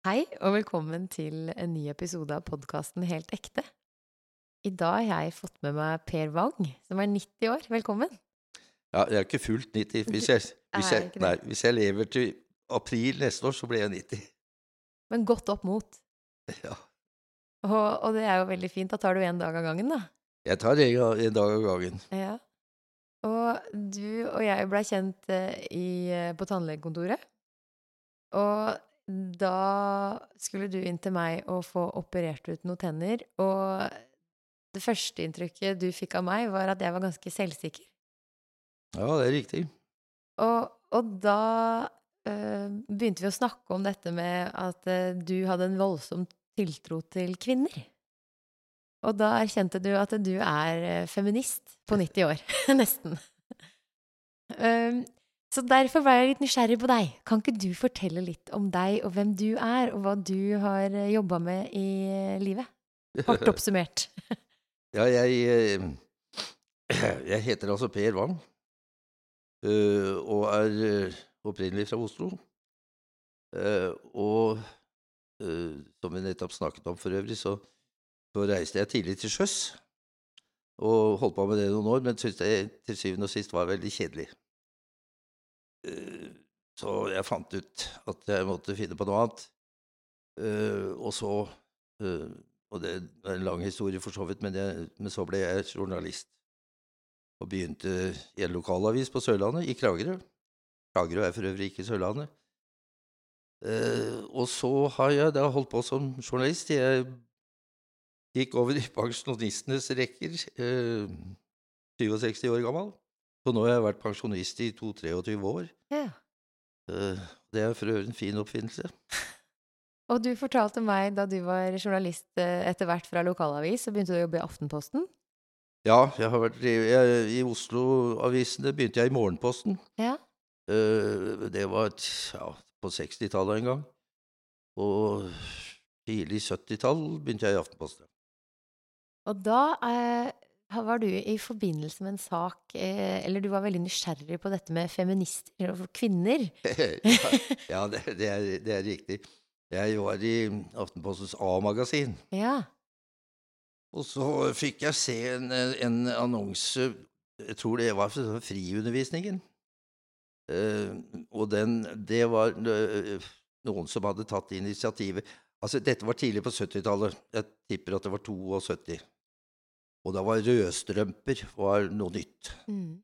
Hei, og velkommen til en ny episode av podkasten Helt ekte. I dag har jeg fått med meg Per Wang, som er 90 år. Velkommen. Ja, jeg er ikke fullt 90. Hvis jeg, hvis jeg, nei, hvis jeg lever til april neste år, så blir jeg 90. Men godt opp mot. Ja. Og, og det er jo veldig fint. Da tar du én dag av gangen, da. Jeg tar en, dag av gangen. Ja. Og du og jeg blei kjent eh, i, eh, på tannlegekontoret. Og da skulle du inn til meg og få operert ut noen tenner. Og det første inntrykket du fikk av meg, var at jeg var ganske selvsikker. Ja, det er riktig. Og, og da øh, begynte vi å snakke om dette med at øh, du hadde en voldsom tiltro til kvinner. Og da erkjente du at du er eh, feminist på 90 år. Nesten. Um, så derfor ble jeg litt nysgjerrig på deg. Kan ikke du fortelle litt om deg og hvem du er, og hva du har jobba med i eh, livet? Hardt oppsummert. Ja, jeg, eh, jeg heter altså Per Wang, eh, og er eh, opprinnelig fra Oslo. Eh, Og eh, som vi nettopp snakket om for øvrig, så, så reiste jeg tidlig til sjøs. Og holdt på med det noen år, men syntes det til syvende og sist var veldig kjedelig. Så jeg fant ut at jeg måtte finne på noe annet. Eh, Og så eh, og det er en lang historie for så vidt, men, jeg, men så ble jeg journalist. Og begynte i en lokalavis på Sørlandet, i Kragerø. Kragerø er for øvrig ikke Sørlandet. Eh, og så har jeg da holdt på som journalist. Jeg gikk over i pensjonistenes rekker, eh, 67 år gammel. Så nå har jeg vært pensjonist i 22-23 år. Ja. Eh, det er for øvrig en fin oppfinnelse. Og du fortalte meg da du var journalist eh, etter hvert fra lokalavis, så begynte du å jobbe i Aftenposten. Ja, jeg har vært i, jeg, i Oslo-avisene begynte jeg i Morgenposten. Ja. Eh, det var ja, på 60-tallet en gang. Og tidlig 70-tall begynte jeg i Aftenposten. Og da eh, var du i forbindelse med en sak eh, Eller du var veldig nysgjerrig på dette med feminister og kvinner. ja, ja det, det, er, det er riktig. Jeg var i Aftenpostens A-magasin, Ja. og så fikk jeg se en, en annonse Jeg tror det var for Friundervisningen. Eh, og den Det var eh, noen som hadde tatt initiativet Altså, dette var tidlig på 70-tallet. Jeg tipper at det var 72. Og da var rødstrømper var noe nytt. Mm.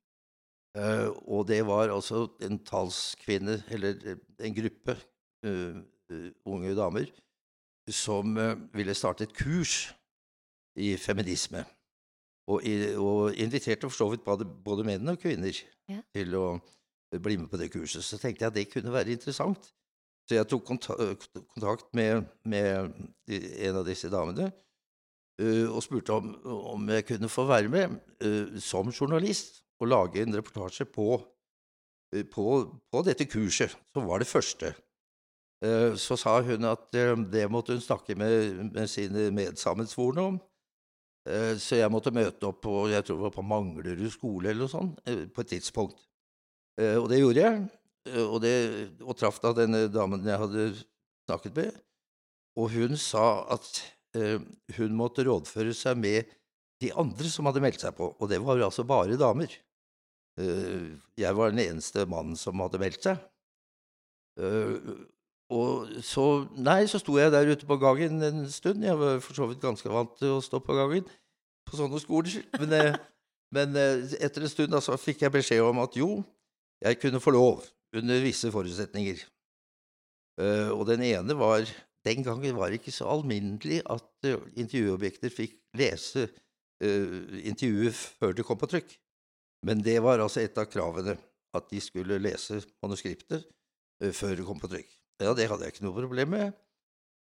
Uh, og det var altså en talskvinne, eller eh, en gruppe uh, unge damer, som uh, ville starte et kurs i feminisme. Og, i, og inviterte for så vidt både, både menn og kvinner Ja. til å bli med på det kurset. Så tenkte jeg at det kunne være interessant. Så jeg tok kontakt med, med en av disse damene og spurte om, om jeg kunne få være med eh, som journalist og lage en reportasje på, eh, på, på dette kurset, som var det første. Eh, Så sa hun at eh, det måtte hun snakke med, med sine medsammensvorne om. Eh, Så jeg måtte møte opp på jeg tror det var på Manglerud skole eller noe sånt, eh, på et tidspunkt. Eh, Og det gjorde jeg, eh, og, det, og traff da denne damen jeg hadde snakket med. Og hun sa at eh, hun måtte rådføre seg med de andre som hadde meldt seg på, og det var altså bare damer. Eh, jeg var den eneste mannen som hadde meldt seg. Eh, og så Nei, så sto jeg der ute på gangen en stund. Jeg var for så vidt ganske vant til å stå på gangen på sånne skoler. Men, eh, men eh, etter en stund da, så fikk jeg beskjed om at jo, jeg kunne få lov, under visse forutsetninger. Eh, og den ene var Den gangen var det ikke så alminnelig at eh, intervjuobjekter fikk lese eh, intervjuet før det kom på trykk. Men det var altså et av kravene, at de skulle lese manuskriptet eh, før det kom på trykk. Ja, det hadde jeg ikke noe problem med.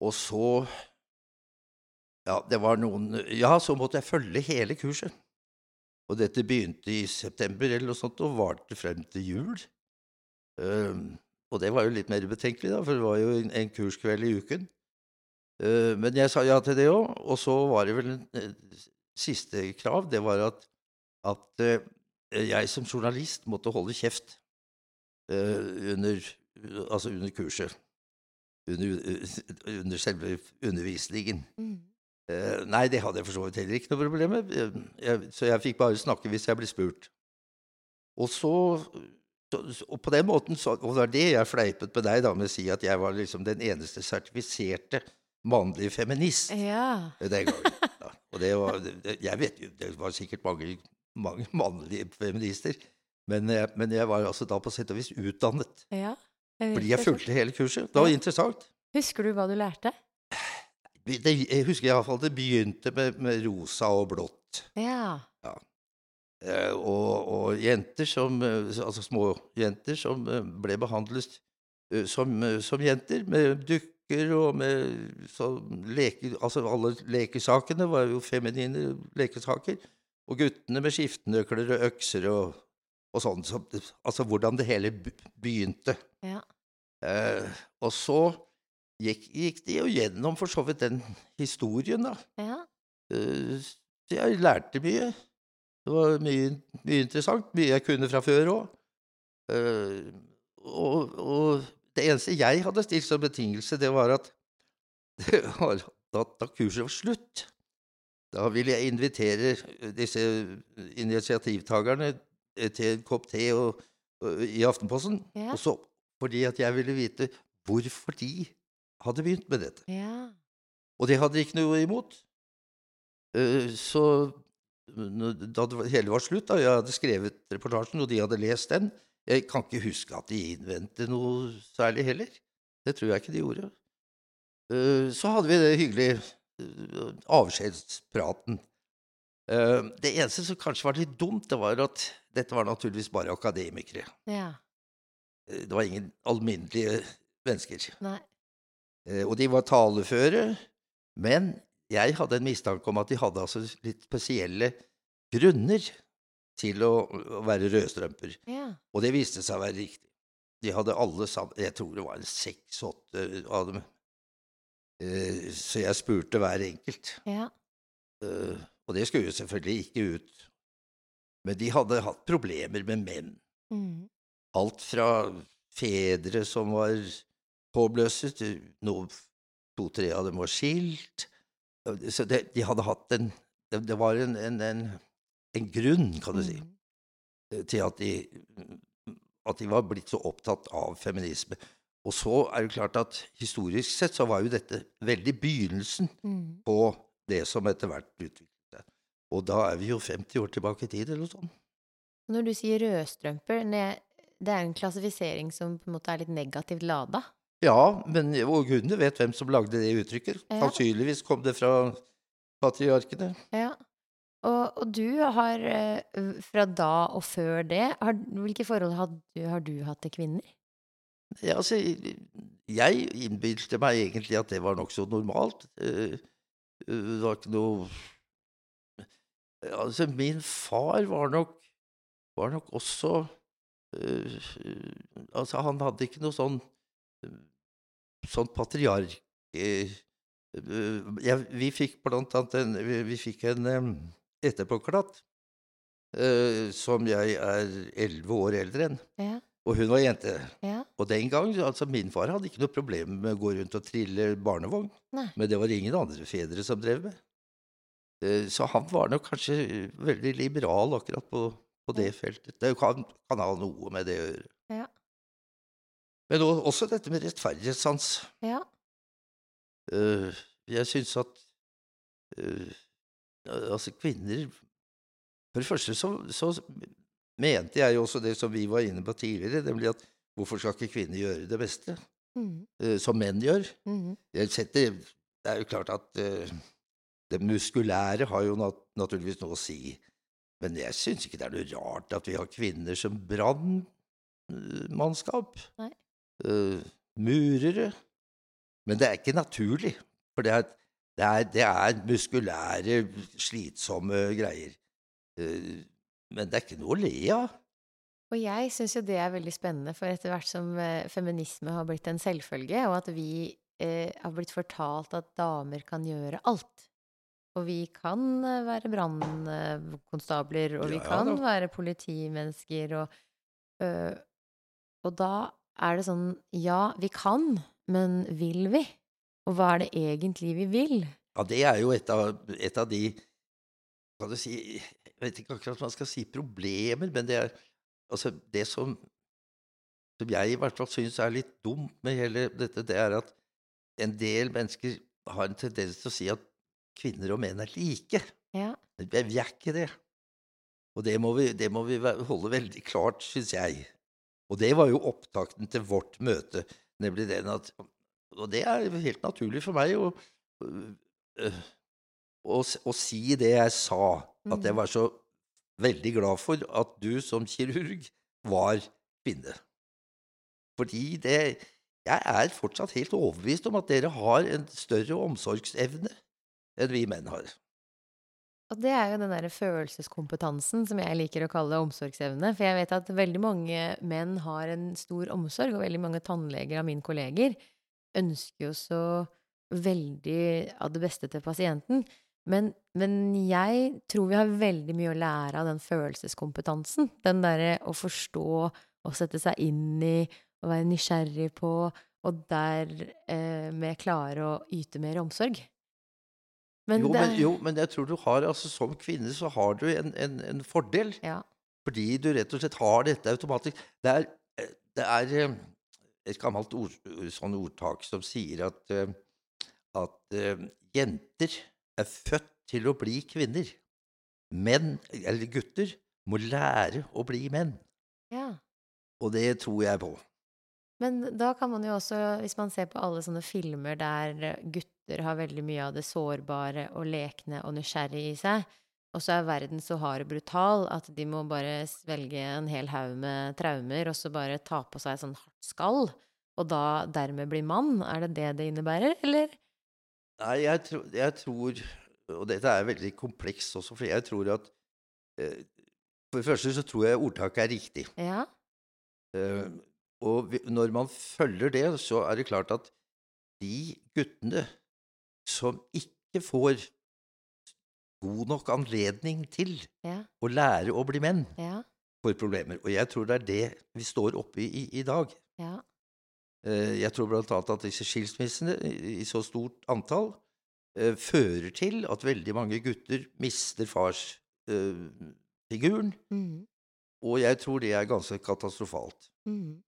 Og så Ja, det var noen Ja, så måtte jeg følge hele kurset. Og dette begynte i september eller noe sånt, og varte frem til jul. Ehm, og det var jo litt mer betenkelig, da, for det var jo en, en kurskveld i uken. Uh, men jeg sa ja til det òg, og så var det vel en uh, siste krav, det var at, at uh, jeg som journalist måtte holde kjeft under, altså under kurset. under, under selve undervisningen. Mm. Nei, det hadde jeg for så vidt heller ikke noe problem med. Jeg, så jeg fikk bare snakke hvis jeg ble spurt. Og så så- Og på den måten så, Og det er det jeg fleipet med deg da med å si at jeg var liksom den eneste sertifiserte mannlige feminist Ja. den gangen. Da. Og det var Jeg vet jo, det var sikkert mange, mange mannlige feminister, men, jeg- men jeg var altså da på sett og vis utdannet. ja. Fordi jeg fulgte hele kurset. Det var Ja. interessant. Husker du hva du lærte? Det, jeg husker iallfall det begynte med, med rosa og blått. Ja. Eh, og, og jenter som eh, Altså små jenter som eh, ble behandlet eh, som, som jenter, med dukker og med leke, Altså alle lekesakene var jo feminine lekesaker. Og guttene med skiftenøkler og økser og, og sånn. Så, altså hvordan det hele begynte. Ja. Eh, og så gikk, gikk de jo gjennom for så vidt den historien, da. Ja. Eh, jeg lærte mye. Det var mye, mye interessant. Mye jeg kunne fra før òg. og, og det eneste jeg hadde stilt som betingelse, det var at det var da, da kurset var slutt, da ville jeg invitere disse initiativtakerne til en kopp te og, og, i Aftenposten. Ja. Og så fordi at jeg ville vite hvorfor de hadde begynt med dette. ja. Og det hadde de ikke noe imot. Eh, Så da det hele var slutt, da jeg hadde skrevet reportasjen, og de hadde lest den Jeg kan ikke huske at de innvendte noe særlig heller. Det tror jeg ikke de gjorde. Eh, Så hadde vi det hyggelige eh, avskjedspraten. Eh, Det eneste som kanskje var litt dumt, det var at dette var naturligvis bare akademikere. Ja. Det var ingen alminnelige mennesker. Nei. Og de var taleføre, men jeg hadde en mistanke om at de hadde altså litt spesielle grunner til å, være rødstrømper. Ja. Og det viste seg å være riktig. De hadde alle sammen Jeg tror det var en seks-åtte av dem. Eh, Så jeg spurte hver enkelt. Ja. Eh, Og det skulle jo selvfølgelig ikke ut. Men de hadde hatt problemer med menn. Mm. Alt fra fedre som var påbløsset, to-tre av dem var skilt. Så det, de hadde hatt en Det, det var en, en, en, en grunn, kan du si, Mm. til at de, at de var blitt så opptatt av feminisme. Og så er det klart at historisk sett så var jo dette veldig begynnelsen Mm. på det som etter hvert utviklet seg. Og da er vi jo 50 år tilbake i tid, eller noe sånt. Når du sier rødstrømper, det er en klassifisering som på en måte er litt negativt lada. Ja, men og gudene vet hvem som lagde det uttrykket. Ja. Sannsynligvis kom det fra patriarkene. Ja. Og, og du har, eh, fra da og før det, har, hvilke forhold har du, har du hatt til kvinner? Ja, altså, jeg innbilte meg egentlig at det var nokså normalt. Eh, eh, Det var ikke noe Altså, min far var nok var nok også Altså, han hadde ikke noe sånn sånn patriark... eh, eh, vi fikk blant annet en Vi, fikk en eh, etterpåklatt som jeg er elleve år eldre enn. Ja. Og hun var jente. Ja. Og den gang, altså min far hadde ikke noe problem med å gå rundt og trille barnevogn. Nei. Men det var ingen andre fedre som drev med. Så han var nok kanskje veldig liberal akkurat på, på det feltet. Det kan, kan ha noe med det å gjøre. Ja. Men også dette med rettferdighetssans. Ja. Uh, Jeg syns at uh, Altså, kvinner For det første så, så mente jeg jo også det som vi var inne på tidligere, nemlig at hvorfor skal ikke kvinner gjøre det beste, Mm. uh, som menn gjør? Mm. Jeg setter, det er jo klart at det muskulære har jo nat naturligvis noe å si, men jeg syns ikke det er noe rart at vi har kvinner som brannmannskap. Nei. eh, murere. Men det er ikke naturlig, for det er, det er, det er muskulære, slitsomme greier. Uh, men det er ikke noe å le av. Og jeg syns jo det er veldig spennende, for etter hvert som eh, feminisme har blitt en selvfølge, og at vi eh, har blitt fortalt at damer kan gjøre alt Og vi kan være brannkonstabler, og vi Ja kan være politimennesker, og øh, Og da er det sånn Ja, vi kan, men vil vi? Og hva er det egentlig vi vil? Ja, det er jo et av, et av de Kan du si Jeg vet ikke akkurat hva man skal si problemer, men det er altså det som som jeg i hvert fall syns er litt dumt med hele dette, det er at en del mennesker har en tendens til å si at kvinner og menn er like. Ja. Men vi er ikke det. Og det må vi, det må vi holde veldig klart, syns jeg. Og det var jo opptakten til vårt møte, nemlig den at Og det er helt naturlig for meg å, øh, å, å si det jeg sa, at jeg Mhm. var så veldig glad for at du som kirurg var kvinne. Fordi det Jeg er fortsatt helt overbevist om at dere har en større omsorgsevne enn vi menn har. Og det er jo den derre følelseskompetansen som jeg liker å kalle omsorgsevne. For jeg vet at veldig mange menn har en stor omsorg, og veldig mange tannleger av mine kolleger ønsker jo så veldig av det beste til pasienten. Men, men jeg tror vi har veldig mye å lære av den følelseskompetansen. Den derre å forstå og sette seg inn i og være nysgjerrig på, og dermed klare å yte mer omsorg. Men jo, det men, jo, men jeg tror du har altså Som kvinne så har du en, en, en fordel. Ja. Fordi du rett og slett har dette automatisk. Det er, det er eh, et gammelt ord, sånn ordtak som sier at, eh, at uh, jenter er født til å bli kvinner. Menn, eller gutter, må lære å bli menn. ja. Og det tror jeg på. Men da kan man jo også, hvis man ser på alle sånne filmer der gutter har veldig mye av det sårbare og lekne og nysgjerrige i seg, og så er verden så hard og brutal at de må bare svelge en hel haug med traumer, og så bare ta på seg sånn hardt skall, og da dermed bli mann, er det det det innebærer, eller? Nei, jeg, tror, jeg tror Og dette er veldig komplekst også, for jeg tror at eh, For det første så tror jeg ordtaket er riktig. Ja, Eh, og vi, når man følger det, så er det klart at de guttene som ikke får god nok anledning til ja, å lære å bli menn, ja, får problemer. Og jeg tror det er det vi står oppe i i, dag. ja, Eh, jeg tror blant annet at disse skilsmissene i, så stort antall eh, fører til at veldig mange gutter mister farsfiguren. Uh, mm. og jeg tror det er ganske katastrofalt. Mm.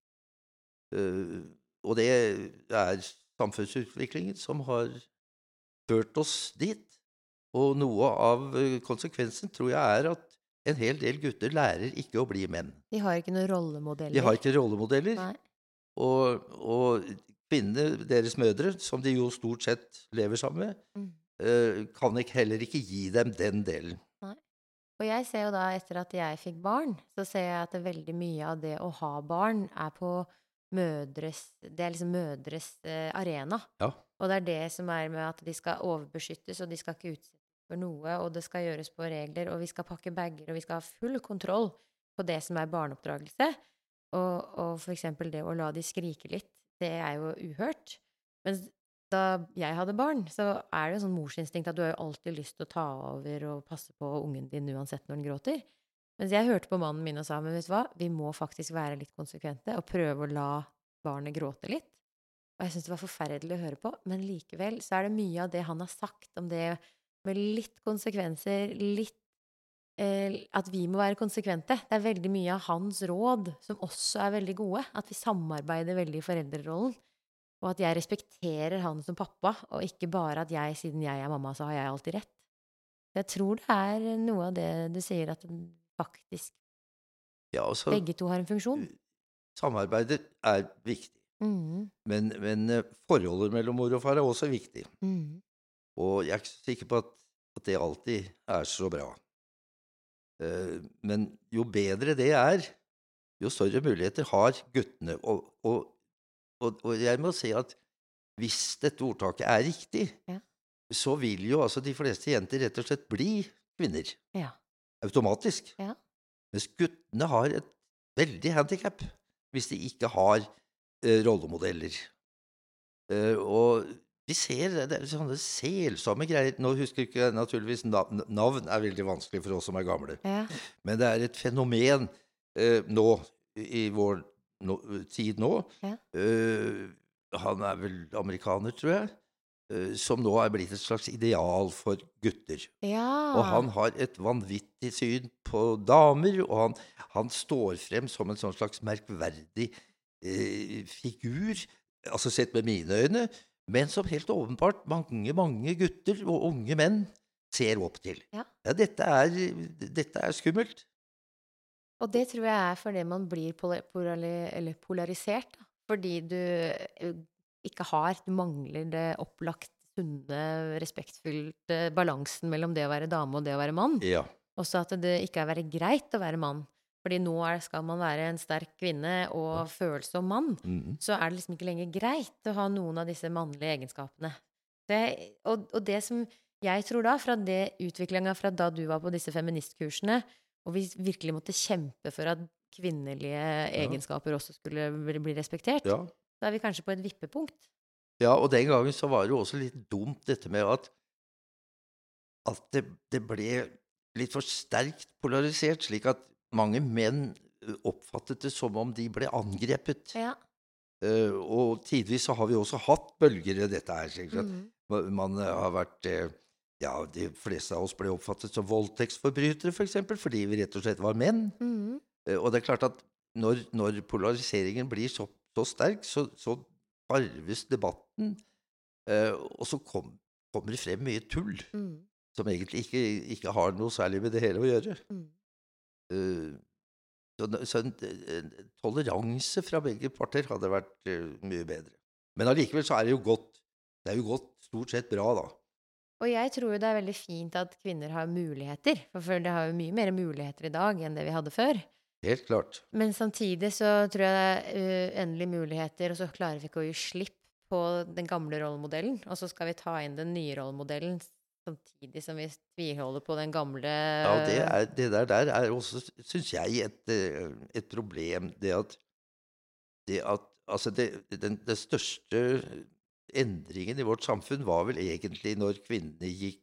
Uh, og det er samfunnsutviklingen som har ført oss dit. Og noe av eh, konsekvensen tror jeg er at en hel del gutter lærer ikke å bli menn. De har ikke noen rollemodeller. De har ikke rollemodeller. Nei, Og, og kvinnene, deres mødre, som de jo stort sett lever sammen med, mm. eh, kan ikke, heller ikke gi dem den delen. Og jeg ser jo da, etter at jeg fikk barn, så ser jeg at veldig mye av det å ha barn er på mødres Det er liksom mødres eh, arena. Ja. Og det er det som er med at de skal overbeskyttes, og de skal ikke utsettes for noe, og det skal gjøres på regler, og vi skal pakke bager, og vi skal ha full kontroll på det som er barneoppdragelse. Og, og for eksempel det å la de skrike litt, det er jo uhørt. Mens da jeg hadde barn, så er det jo sånn morsinstinkt at du har jo alltid lyst til å ta over og passe på ungen din uansett når den gråter. Mens jeg hørte på mannen min og sa, men vet du hva, vi må faktisk være litt konsekvente og prøve å la barnet gråte litt. Og jeg syns det var forferdelig å høre på, men likevel så er det mye av det han har sagt om det med litt konsekvenser, litt eh, At vi må være konsekvente. Det er veldig mye av hans råd som også er veldig gode. At vi samarbeider veldig i foreldrerollen. Og at jeg respekterer han som pappa, og ikke bare at jeg, siden jeg er mamma, så har jeg alltid rett. Jeg tror det er noe av det du sier, at faktisk Ja, og begge to har en funksjon. Samarbeidet er viktig. Mhm, Men, men eh, forholdet mellom mor og far er også viktig. Mm. Og jeg er ikke sikker på at, at det alltid er så bra. Uh, men jo bedre det er, jo større muligheter har guttene. Og, og, og, og jeg må si at hvis dette ordtaket er riktig, Ja. så vil jo altså de fleste jenter rett og slett bli kvinner. Ja. Automatisk. Ja. Mens guttene har et veldig handikap hvis de ikke har rollemodeller. Eh, og vi ser det, er sånne selsomme greier. Nå husker ikke jeg naturligvis navn, navn er veldig vanskelig for oss som er gamle. Ja. Men det er et fenomen eh, nå, i vår no, tid nå, Ja. eh, han er vel amerikaner, tror jeg, eh, som nå er blitt et slags ideal for gutter. Ja. Og han har et vanvittig syn på damer, og han, han står frem som en sånn slags merkverdig eh, figur, altså sett med mine øyne, men som helt åpenbart mange, mange gutter og unge menn ser opp til. Ja. dette, er, dette er skummelt. Og det tror jeg er fordi man blir pola- polari- polarisert. Da. Fordi du eh, ikke har Du mangler det opplagt, sunne, respektfylte balansen mellom det å være dame og det å være mann. Ja. Også at det ikke er være greit å være mann. Fordi nå er, skal man være en sterk kvinne og følsom mann. Mhm. Så er det liksom ikke lenger greit å ha noen av disse mannlige egenskapene. Det, og, og det som jeg tror da, fra det utviklinga fra da du var på disse feministkursene, og vi virkelig måtte kjempe for at kvinnelige egenskaper også skulle bli bli respektert, ja. da er vi kanskje på et vippepunkt. Ja, og den gangen så var det jo også litt dumt dette med at at det, det ble litt for sterkt polarisert, slik at mange menn oppfattet det som om de ble angrepet. Ja. Uh, og tidvis så har vi også hatt bølger i dette her. slik at Mhm. man eh, har vært eh, Ja, de fleste av oss ble oppfattet som voldtektsforbrytere, f.eks., for eksempel, fordi vi rett og slett var menn. Mm. Uh, Og det er klart at når, når polariseringen blir så, så sterk, så, så farves debatten, uh, og så kom, kommer det frem mye tull Mm. som egentlig ikke, ikke har noe særlig med det hele å gjøre. Eh, så så en, en toleranse fra begge parter hadde vært eh, mye bedre. Men allikevel så er det jo godt Det er jo godt stort sett bra, da. Og jeg tror jo det er veldig fint at kvinner har muligheter, for for det har jo mye mer muligheter i dag enn det vi hadde før. Helt klart. Men samtidig så tror jeg det er uendelige muligheter, og så klarer vi ikke å gi slipp på den gamle rollemodellen. Og så skal vi ta inn den nye rollemodellen samtidig som vi tviholder på den gamle Ja, det, er, det der, der er også, syns jeg, et, eh, et problem. Det at, det at Altså, det, den, den største endringen i vårt samfunn var vel egentlig når kvinnene gikk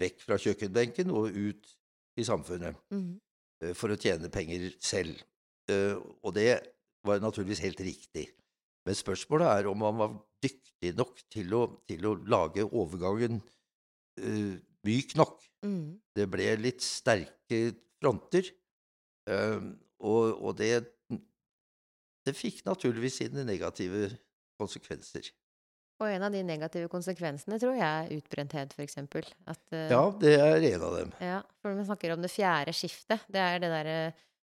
vekk fra kjøkkenbenken og ut i samfunnet. mm. for å tjene penger selv. Eh, Og det var naturligvis helt riktig. Men spørsmålet er om man var dyktig nok til å, til å lage overgangen eh, myk nok. Mm. Det ble litt sterke fronter, Uh, og, og det, det fikk naturligvis sine negative konsekvenser. Og en av de negative konsekvensene tror jeg er utbrenthet, eksempel. At, eh, Ja, det er en av dem. Ja, for man snakker om det fjerde skiftet. Det er det derre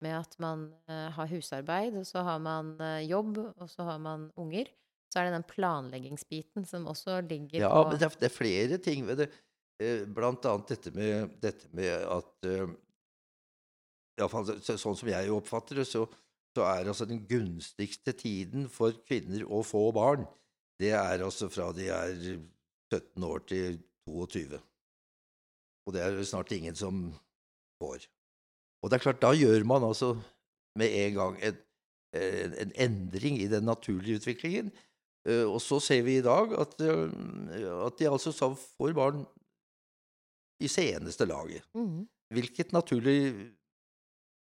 med at man uh, har husarbeid, og så har man uh, jobb, og så har man unger. Så er det den planleggingsbiten som også ligger Ja, på men det er, det er flere ting ved det. Eh, Blant annet dette med, dette med at eh, Iallfall så, så- sånn som jeg oppfatter det, så, så er altså den gunstigste tiden for kvinner å få barn, det er altså fra de er 17 år til 22. Og det er det snart ingen som får. Og det er klart, da gjør man altså med en gang en, en, en endring i den naturlige utviklingen. Eh, Og så ser vi i dag at, eh, at de altså får barn i seneste laget. Mm. Hvilket naturlig,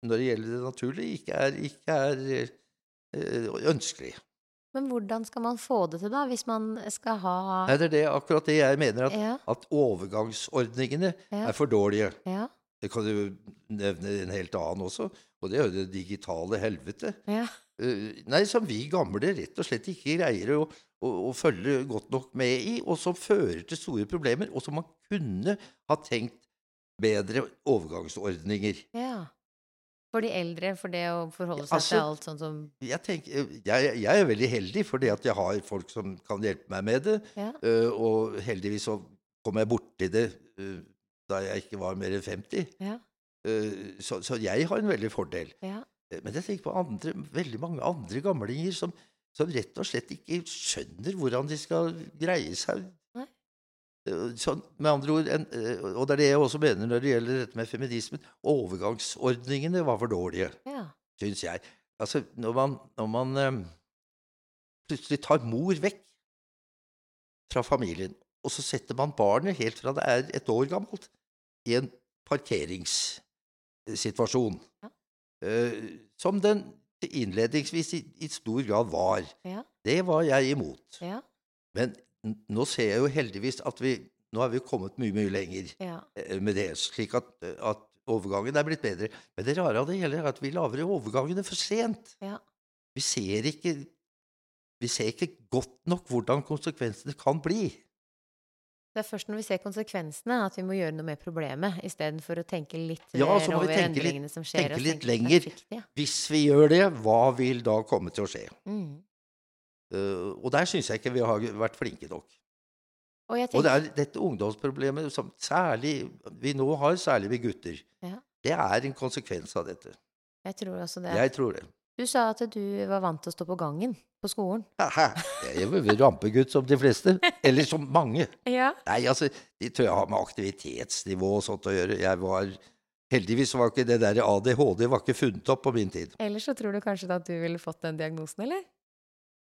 når det gjelder det naturlige, ikke er, ikke er eh, ønskelig. Men hvordan skal man få det til, da, hvis man skal ha Nei, det er det, akkurat det jeg mener, at, Ja, at overgangsordningene Ja. er for dårlige. ja, Jeg kan jo nevne en helt annen også, og det er jo det digitale helvete. ja. Eh, nei, som vi gamle rett og slett ikke greier å, å, å følge godt nok med i, og som fører til store problemer, og som man kunne ha tenkt bedre overgangsordninger. ja. For de eldre, for det å forholde seg Altså, til alt sånn som Jeg, tenker, jeg, jeg er veldig heldig fordi at jeg har folk som kan hjelpe meg med det, Ja. Uh, og heldigvis så kom jeg borti det uh, da jeg ikke var mer enn 50. Ja. Uh, så, så jeg har en veldig fordel. ja. Men jeg tenker på andre, veldig mange andre gamlinger som, som rett og slett ikke skjønner hvordan de skal greie seg. Sånn, med andre ord, en, eh, og det er det jeg også mener når det gjelder dette med feminismen, overgangsordningene var for dårlige, ja. syns jeg. Altså, når man, når man um, plutselig tar mor vekk fra familien, og så setter man barnet helt fra det er et år gammelt, i en parkeringssituasjon. Ja. uh, som den innledningsvis i, i stor grad var. Ja. Det var jeg imot. Ja. Men nå ser jeg jo heldigvis at vi nå er vi kommet mye, mye lenger Ja. eh, med det, slik at, at overgangen er blitt bedre. Men det rare av det hele er at vi lager overgangene for sent. Ja. Vi ser ikke vi ser ikke godt nok hvordan konsekvensene kan bli. Det er først når vi ser konsekvensene, at vi må gjøre noe med problemet, istedenfor å tenke litt Ja, så må vi over endringene litt- som skjer. tenke litt tenke lenger. Ja. Hvis vi gjør det, hva vil da komme til å skje? Mm. Uh, og der syns jeg ikke vi har vært flinke nok. Og jeg Og det er dette ungdomsproblemet som særlig vi nå har, særlig vi gutter, Ja. det er en konsekvens av dette. jeg tror også det. Jeg tror det. Du sa at du var vant til å stå på gangen på skolen. Haha, Jeg er rampegutt som de fleste. Eller som mange. Ja. Nei, altså, de tror jeg har med aktivitetsnivå og sånt å gjøre. Jeg var Heldigvis var ikke det der ADHD var ikke funnet opp på min tid. Ellers så tror du kanskje at du ville fått den diagnosen, eller?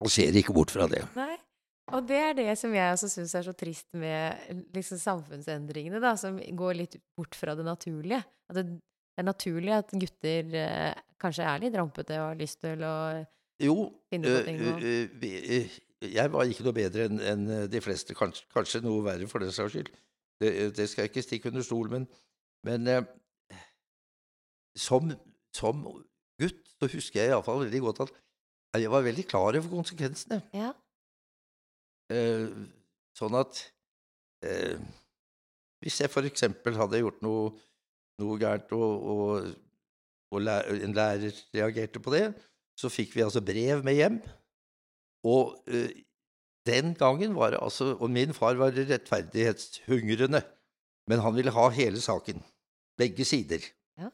Og ser ikke bort fra det. Nei. Og det er det som jeg også syns er så trist med liksom samfunnsendringene, da, som går litt bort fra det naturlige. At det, det er naturlig at gutter eh, kanskje er litt rampete og har lyst til å Jo, finne på øh, ting og vi, øh, jeg var ikke noe bedre enn en de fleste. Kanskje, kanskje noe verre, for den saks skyld. Det, det skal jeg ikke stikke under stol, men, men eh, som, som gutt så husker jeg iallfall veldig godt at jeg var veldig klar over konsekvensene. Ja. Eh, sånn at eh, Hvis jeg for eksempel hadde gjort noe, noe gærent, og, og, og en lærer reagerte på det, så fikk vi altså brev med hjem. Og uh, den gangen var det altså Og min far var rettferdighetshungrende, men han ville ha hele saken. Begge sider. Ja.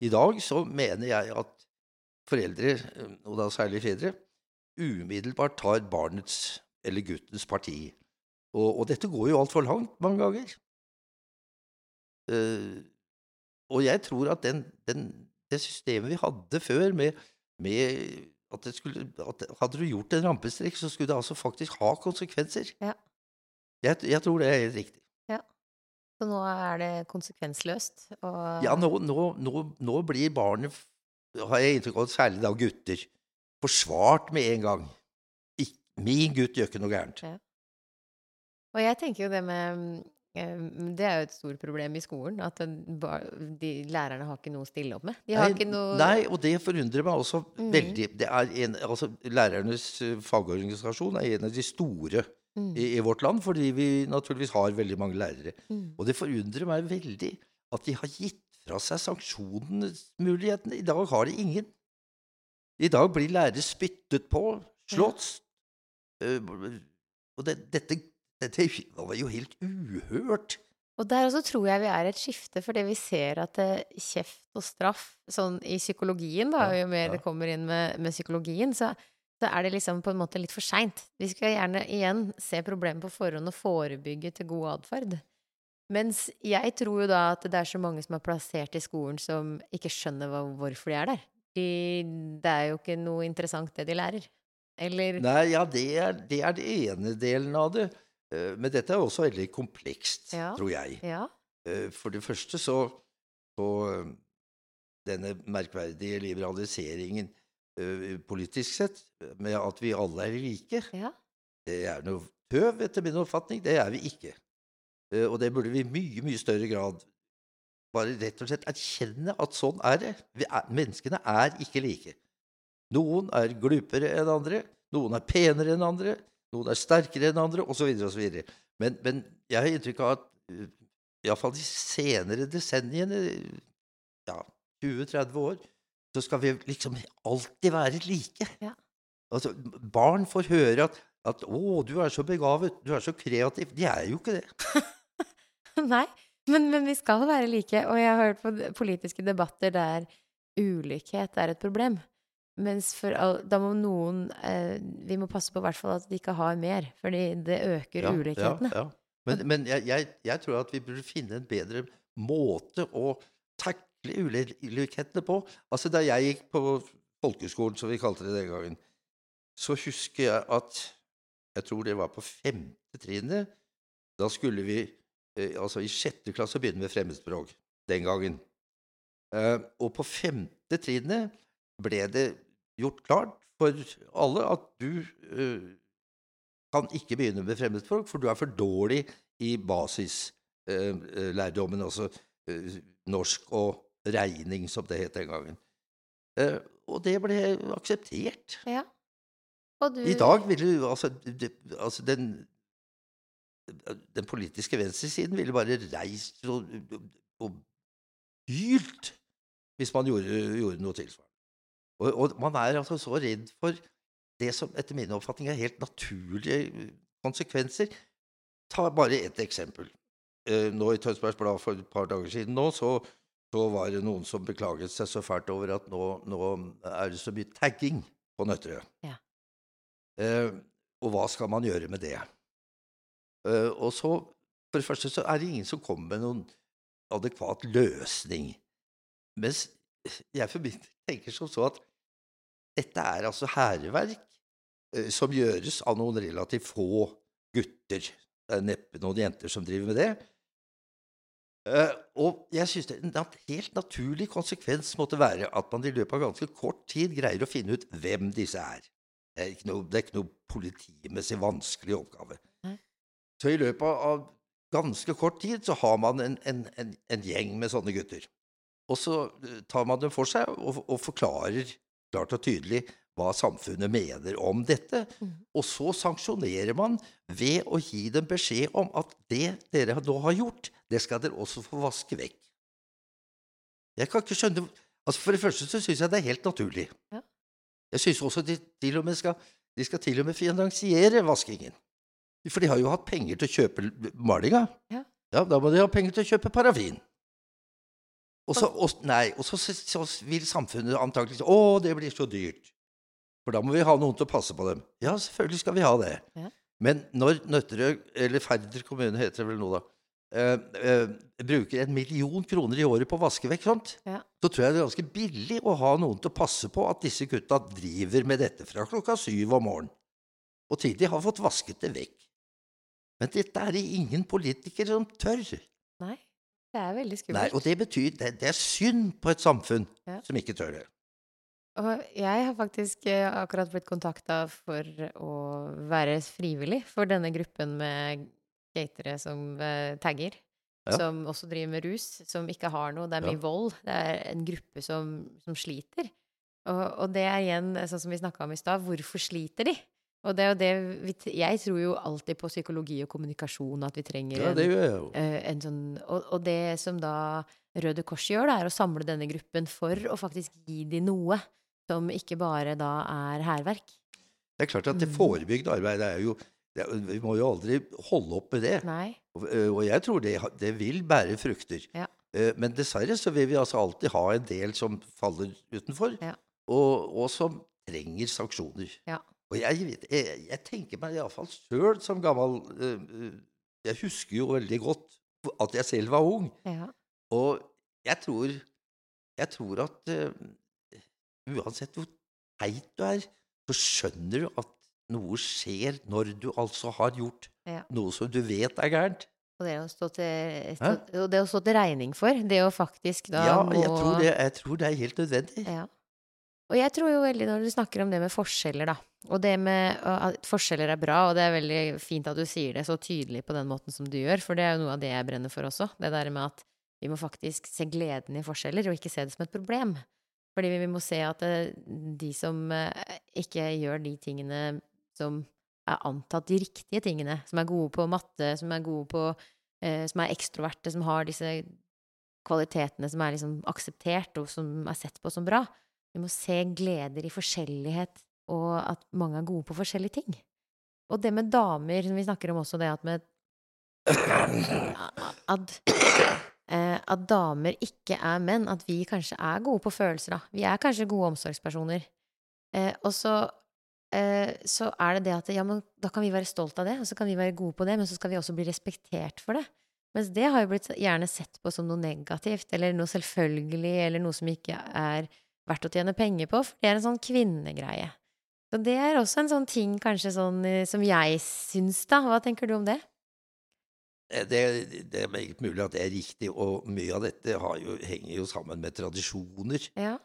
I dag så mener jeg at foreldre, og da særlig fedre, umiddelbart tar barnets eller guttens parti. Og, og dette går jo altfor langt mange ganger. Eh, og jeg tror at den, den, det systemet vi hadde før, med, med at, det skulle, at Hadde du gjort en rampestrekk, så skulle det altså faktisk ha konsekvenser. Ja. Jeg, jeg tror det er helt riktig. Ja. Så nå er det konsekvensløst. Og Ja, nå, nå, nå, nå blir barnet, har jeg inntrykk av, særlig da gutter, forsvart med en gang. Ik min gutt gjør ikke noe gærent. Ja. Og jeg tenker jo det med Det er jo et stort problem i skolen, at de lærerne har ikke noe å stille opp med. De har Nei, ikke noe nei, og det forundrer meg også mm. veldig. Det er en, altså, lærernes eh, fagorganisasjon er en av de store Mm, i, i vårt land, fordi vi naturligvis har veldig mange lærere. mm. Og det forundrer meg veldig at de har gitt fra seg sanksjonsmulighetene. I dag har de ingen. I dag blir lærere spyttet på, slått. Eh, Og det, dette, dette var jo helt uhørt. Og der også tror jeg vi er et skifte, fordi vi ser at eh, kjeft og straff, sånn i psykologien, da, jo mer det kommer inn med, med psykologien, så, så er det liksom på en måte litt for seint. Vi skal gjerne igjen se problemet på forhånd og forebygge til god atferd. Mens jeg tror jo da at det er så mange som er plassert i skolen som ikke skjønner hva, hvorfor de er der. De, det er jo ikke noe interessant det de lærer. Eller Nei, ja, det er, det er det ene delen av det. Eh, Men dette er også veldig komplekst, Ja. tror jeg. Ja. Eh, For det første så, så eh, Denne merkverdige liberaliseringen politisk sett, med at vi alle er like, Ja. det er noe tøv, etter min oppfatning. Det er vi ikke. Og det burde vi i mye, mye større grad bare rett og slett erkjenne at sånn er det. Vi er, menneskene er ikke like. Noen er glupere enn andre, noen er penere enn andre, noen er sterkere enn andre, osv. osv. Men, men jeg har inntrykk av at uh, iallfall de senere desenniene, ja, 20-30 år, så skal vi liksom alltid være like. Ja. Altså, barn får høre at, at 'Å, du er så begavet, du er så kreativ'. De er jo ikke det. Nei, men, men vi skal være like. Og jeg har hørt på politiske debatter der ulikhet er et problem. Mens for all, da må noen eh, Vi må passe på hvert fall at de ikke har mer, fordi det øker Ja, ulikhetene. Ja, ja. Men, men jeg, jeg, jeg tror at vi burde finne en bedre måte å takle ulikhetene på. Altså, da jeg gikk på folkeskolen, som vi kalte det den gangen, så husker jeg at Jeg tror det var på femte trinnet. Da skulle vi eh, altså i sjette klasse begynne med fremmedspråk den gangen. Eh, og på femte trinnet ble det gjort klart for alle at du uh, kan ikke begynne med fremmedspråk, for du er for dårlig i basislærdommen, altså uh, norsk og regning, som det het den gangen. Eh, og det ble akseptert. Ja. Og du I dag ville altså, det, altså den, den politiske venstresiden ville bare reist og, og hylt hvis man gjorde, gjorde noe tilsvarende. Og, og man er altså så redd for det som etter min oppfatning er helt naturlige konsekvenser. Ta bare ett eksempel. Eh, nå I Tønsbergs Blad for et par dager siden nå, så, så var det noen som beklaget seg så fælt over at nå, nå er det så mye tagging på Nøtterøy. Ja. Eh, og hva skal man gjøre med det? Eh, og så, For det første så er det ingen som kommer med noen adekvat løsning. Mens jeg for min tenker som så at dette er altså hærverk eh, som gjøres av noen relativt få gutter. Det er neppe noen jenter som driver med det. Eh, og jeg synes det, En helt naturlig konsekvens måtte være at man i løpet av ganske kort tid greier å finne ut hvem disse er. Det er ikke noe, er ikke noe politimessig vanskelig oppgave. Så i løpet av ganske kort tid så har man en, en, en, en gjeng med sånne gutter. Og så eh, tar man det for seg og, og forklarer klart og tydelig hva samfunnet mener om dette. Mm. Og så sanksjonerer man ved å gi dem beskjed om at det dere nå har gjort, det skal dere også få vaske vekk. Jeg kan ikke skjønne altså For det første så syns jeg det er helt naturlig. Ja. Jeg syns også de til og med skal, de skal til og med finansiere vaskingen. For de har jo hatt penger til å kjøpe malinga. Ja. ja, da må de ha penger til å kjøpe parafin. Og så, og, nei, og så, så, vil samfunnet antakelig si å, det blir så dyrt. For da må vi ha noen til å passe på dem. Ja, selvfølgelig skal vi ha det. Ja. Men når Nøtterøy, eller Færder kommune heter det vel nå, da, eh, eh, bruker en million kroner i året på å vaske vekk sånt, Ja. så tror jeg det er ganske billig å ha noen til å passe på at disse gutta driver med dette fra klokka syv om morgenen. Og til de har fått vasket det vekk. Men dette er det ingen politikere som tør. Nei, det er veldig Nei, skummelt. og det betyr det, det er synd på et samfunn Ja. som ikke tør det. Og jeg har faktisk eh, akkurat blitt kontakta for å være frivillig for denne gruppen med gatere som eh, tagger. Ja. Som også driver med rus, som ikke har noe. Det er mye Ja. vold. Det er en gruppe som, som sliter. Og, og det er igjen sånn som vi snakka om i stad. Hvorfor sliter de? Og det er jo det vi, Jeg tror jo alltid på psykologi og kommunikasjon, at vi trenger Ja, en, det gjør jeg jo. En, en sånn og, og det som da Røde Kors gjør, da, er å samle denne gruppen for å faktisk gi dem noe som ikke bare da er hærverk. Det er klart at det Mm. forebyggende arbeidet er jo det, Vi må jo aldri holde opp med det. Nei. Og, øh, og jeg tror det, det vil bære frukter. Ja. Eh, Men dessverre så vil vi altså alltid ha en del som faller utenfor, Ja. og, og som trenger sanksjoner. Ja. Og jeg, vet- jeg, jeg tenker meg iallfall sjøl som gammel øh, øh, Jeg husker jo veldig godt at jeg selv var ung. Ja. Og jeg tror, jeg tror at uh, uansett hvor teit du er, så skjønner du at noe skjer når du altså har gjort Ja. noe som du vet er gærent. Og det å stå til, stå, og det å stå til regning for, det å faktisk da Ja, må jeg tror, det, jeg tror det er helt nødvendig. Ja. Og jeg tror jo veldig når du snakker om det med forskjeller, da. Og det med at forskjeller er bra, og det er veldig fint at du sier det så tydelig på den måten som du gjør, for det er jo noe av det jeg brenner for også. Det der med at vi må faktisk se gleden i forskjeller, og ikke se det som et problem. Fordi vi må se at de som ikke gjør de tingene som er antatt de riktige tingene, som er gode på matte, som er gode på Som er ekstroverte, som har disse kvalitetene som er liksom akseptert, og som er sett på som bra. Vi må se gleder i forskjellighet, og at mange er gode på forskjellige ting. Og det med damer, som vi snakker om også, det at med at, eh, at damer ikke er menn. At vi kanskje er gode på følelser, da. Vi er kanskje gode omsorgspersoner. Eh, og så, eh, så er det det at ja, men da kan vi være stolt av det, og så kan vi være gode på det, men så skal vi også bli respektert for det. Mens det har jo blitt gjerne sett på som noe negativt, eller noe selvfølgelig, eller noe som ikke er verdt å tjene penger på, for det er en sånn kvinnegreie. Så det er også en sånn ting kanskje sånn eh, som jeg syns, da. Hva tenker du om det? Eh, Det, det er meget mulig at det er riktig, og mye av dette har jo, henger jo sammen med tradisjoner. Ja.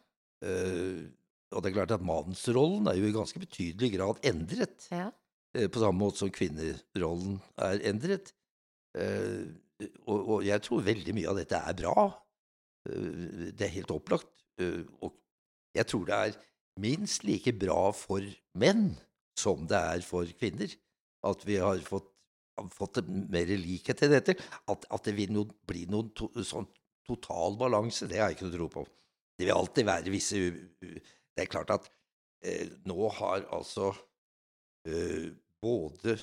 Uh, og det er klart at mannsrollen er jo i ganske betydelig grad endret. Ja. Uh, På samme måte som kvinnerollen er endret. Uh, Og, og jeg tror veldig mye av dette er bra. Det er helt opplagt. Og jeg tror det er minst like bra for menn som det er for kvinner. At vi har fått, fått mer likhet til dette. At, at det vil no, bli noen to, sånn total balanse, det har jeg ikke noe tro på. Det vil alltid være visse Det er klart at eh, nå har altså eh, både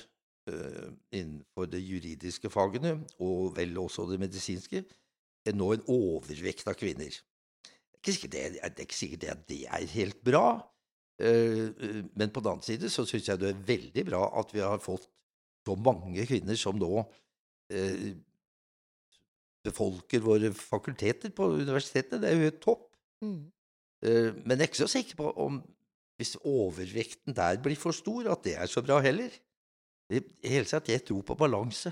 eh, innenfor de juridiske fagene og vel også det medisinske er nå en overvekt av kvinner. Det det, er- det, ikke sikkert det, det er helt bra, eh, eh, men på den annen side så syns jeg det er veldig bra at vi har fått så mange kvinner som nå eh, befolker våre fakulteter på universitetene. Det er jo helt topp. Mm. Eh, Men jeg er ikke så sikker på om hvis overvekten der blir for stor, at det er så bra heller. I hele tatt, jeg tror på balanse.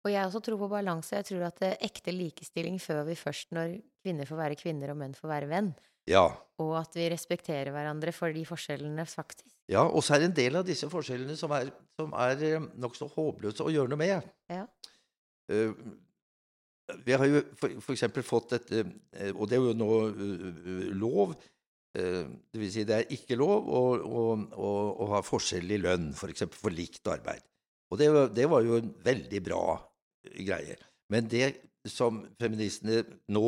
Og jeg også tror på balanse. Jeg tror at det er ekte likestilling før vi først når kvinner får være kvinner og menn får være venn. Ja. Og at vi respekterer hverandre for de forskjellene, faktisk. ja og så er det en del av disse forskjellene som er, som er eh, nokså håpløse å gjøre noe med. Ja. Uh, Vi har jo eksempel fått dette, eh, og det er jo nå eh, lov eh, Det vil si det er ikke lov å, å, å, å ha forskjell i lønn, f.eks. For, for likt arbeid. Og det, det var jo en veldig bra greie. Men det som feministene nå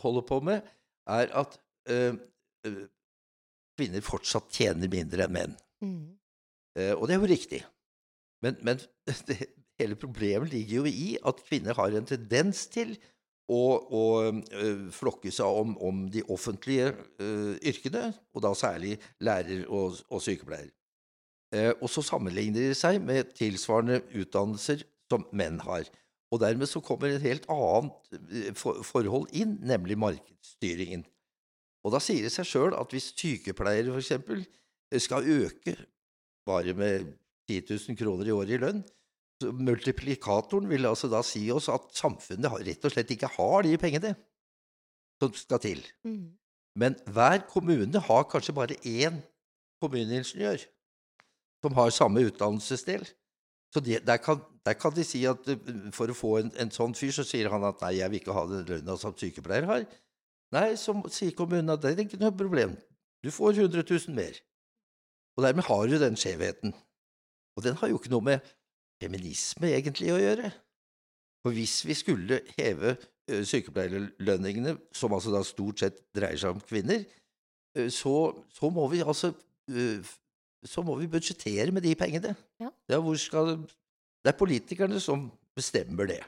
holder på med, er at øh, øh, kvinner fortsatt tjener mindre enn menn. Mm. Uh, og det er jo riktig. Men, men det, hele problemet ligger jo i at kvinner har en tendens til å, å øh, flokke seg om, om de offentlige yrkene, og da særlig lærer og, og sykepleier. Uh, og så sammenligner de seg med tilsvarende utdannelser som menn har. Og dermed så kommer et helt annet eh, forhold inn, nemlig markedsstyringen. Og da sier det seg sjøl at hvis sykepleiere f.eks. skal øke bare med 10 000 kroner i året i lønn, så multiplikatoren vil altså da si oss at samfunnet rett og slett ikke har de pengene som skal til. Mm. Men hver kommune har kanskje bare én kommuneingeniør som har samme utdannelsesdel. Så de, der, kan, der kan de si at eh, for å få en, en sånn fyr, så sier han at nei, jeg vil ikke ha den lønna som sykepleier har. Nei, så sier kommunen at det er ikke noe problem. Du får 100 000 mer. Og dermed har du den skjevheten. Og den har jo ikke noe med feminisme egentlig å gjøre. For hvis vi skulle heve sykepleierlønningene, som altså da stort sett dreier seg om kvinner, så, så må vi altså Så må vi budsjettere med de pengene. Ja. hvor skal Det er politikerne som bestemmer det.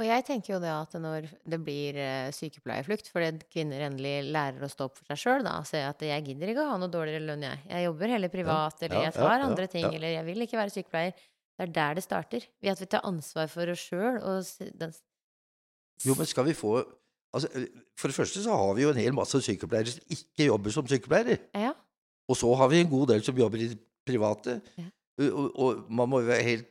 Og jeg tenker jo det at når det blir eh, sykepleierflukt, fordi kvinner endelig lærer å stå opp for seg sjøl, da, og jeg at jeg gidder ikke å ha noe dårligere lønn, jeg. Jeg jobber heller privat, eller jeg tar ja, andre ting, ja. eller jeg vil ikke være sykepleier. Det er der det starter. Ved at vi tar ansvar for oss sjøl og den Jo, men skal vi få altså, For det første så har vi jo en hel masse sykepleiere som ikke jobber som sykepleiere. Ja. Og så har vi en god del som jobber i det private. Ja. Og, og, man må jo være helt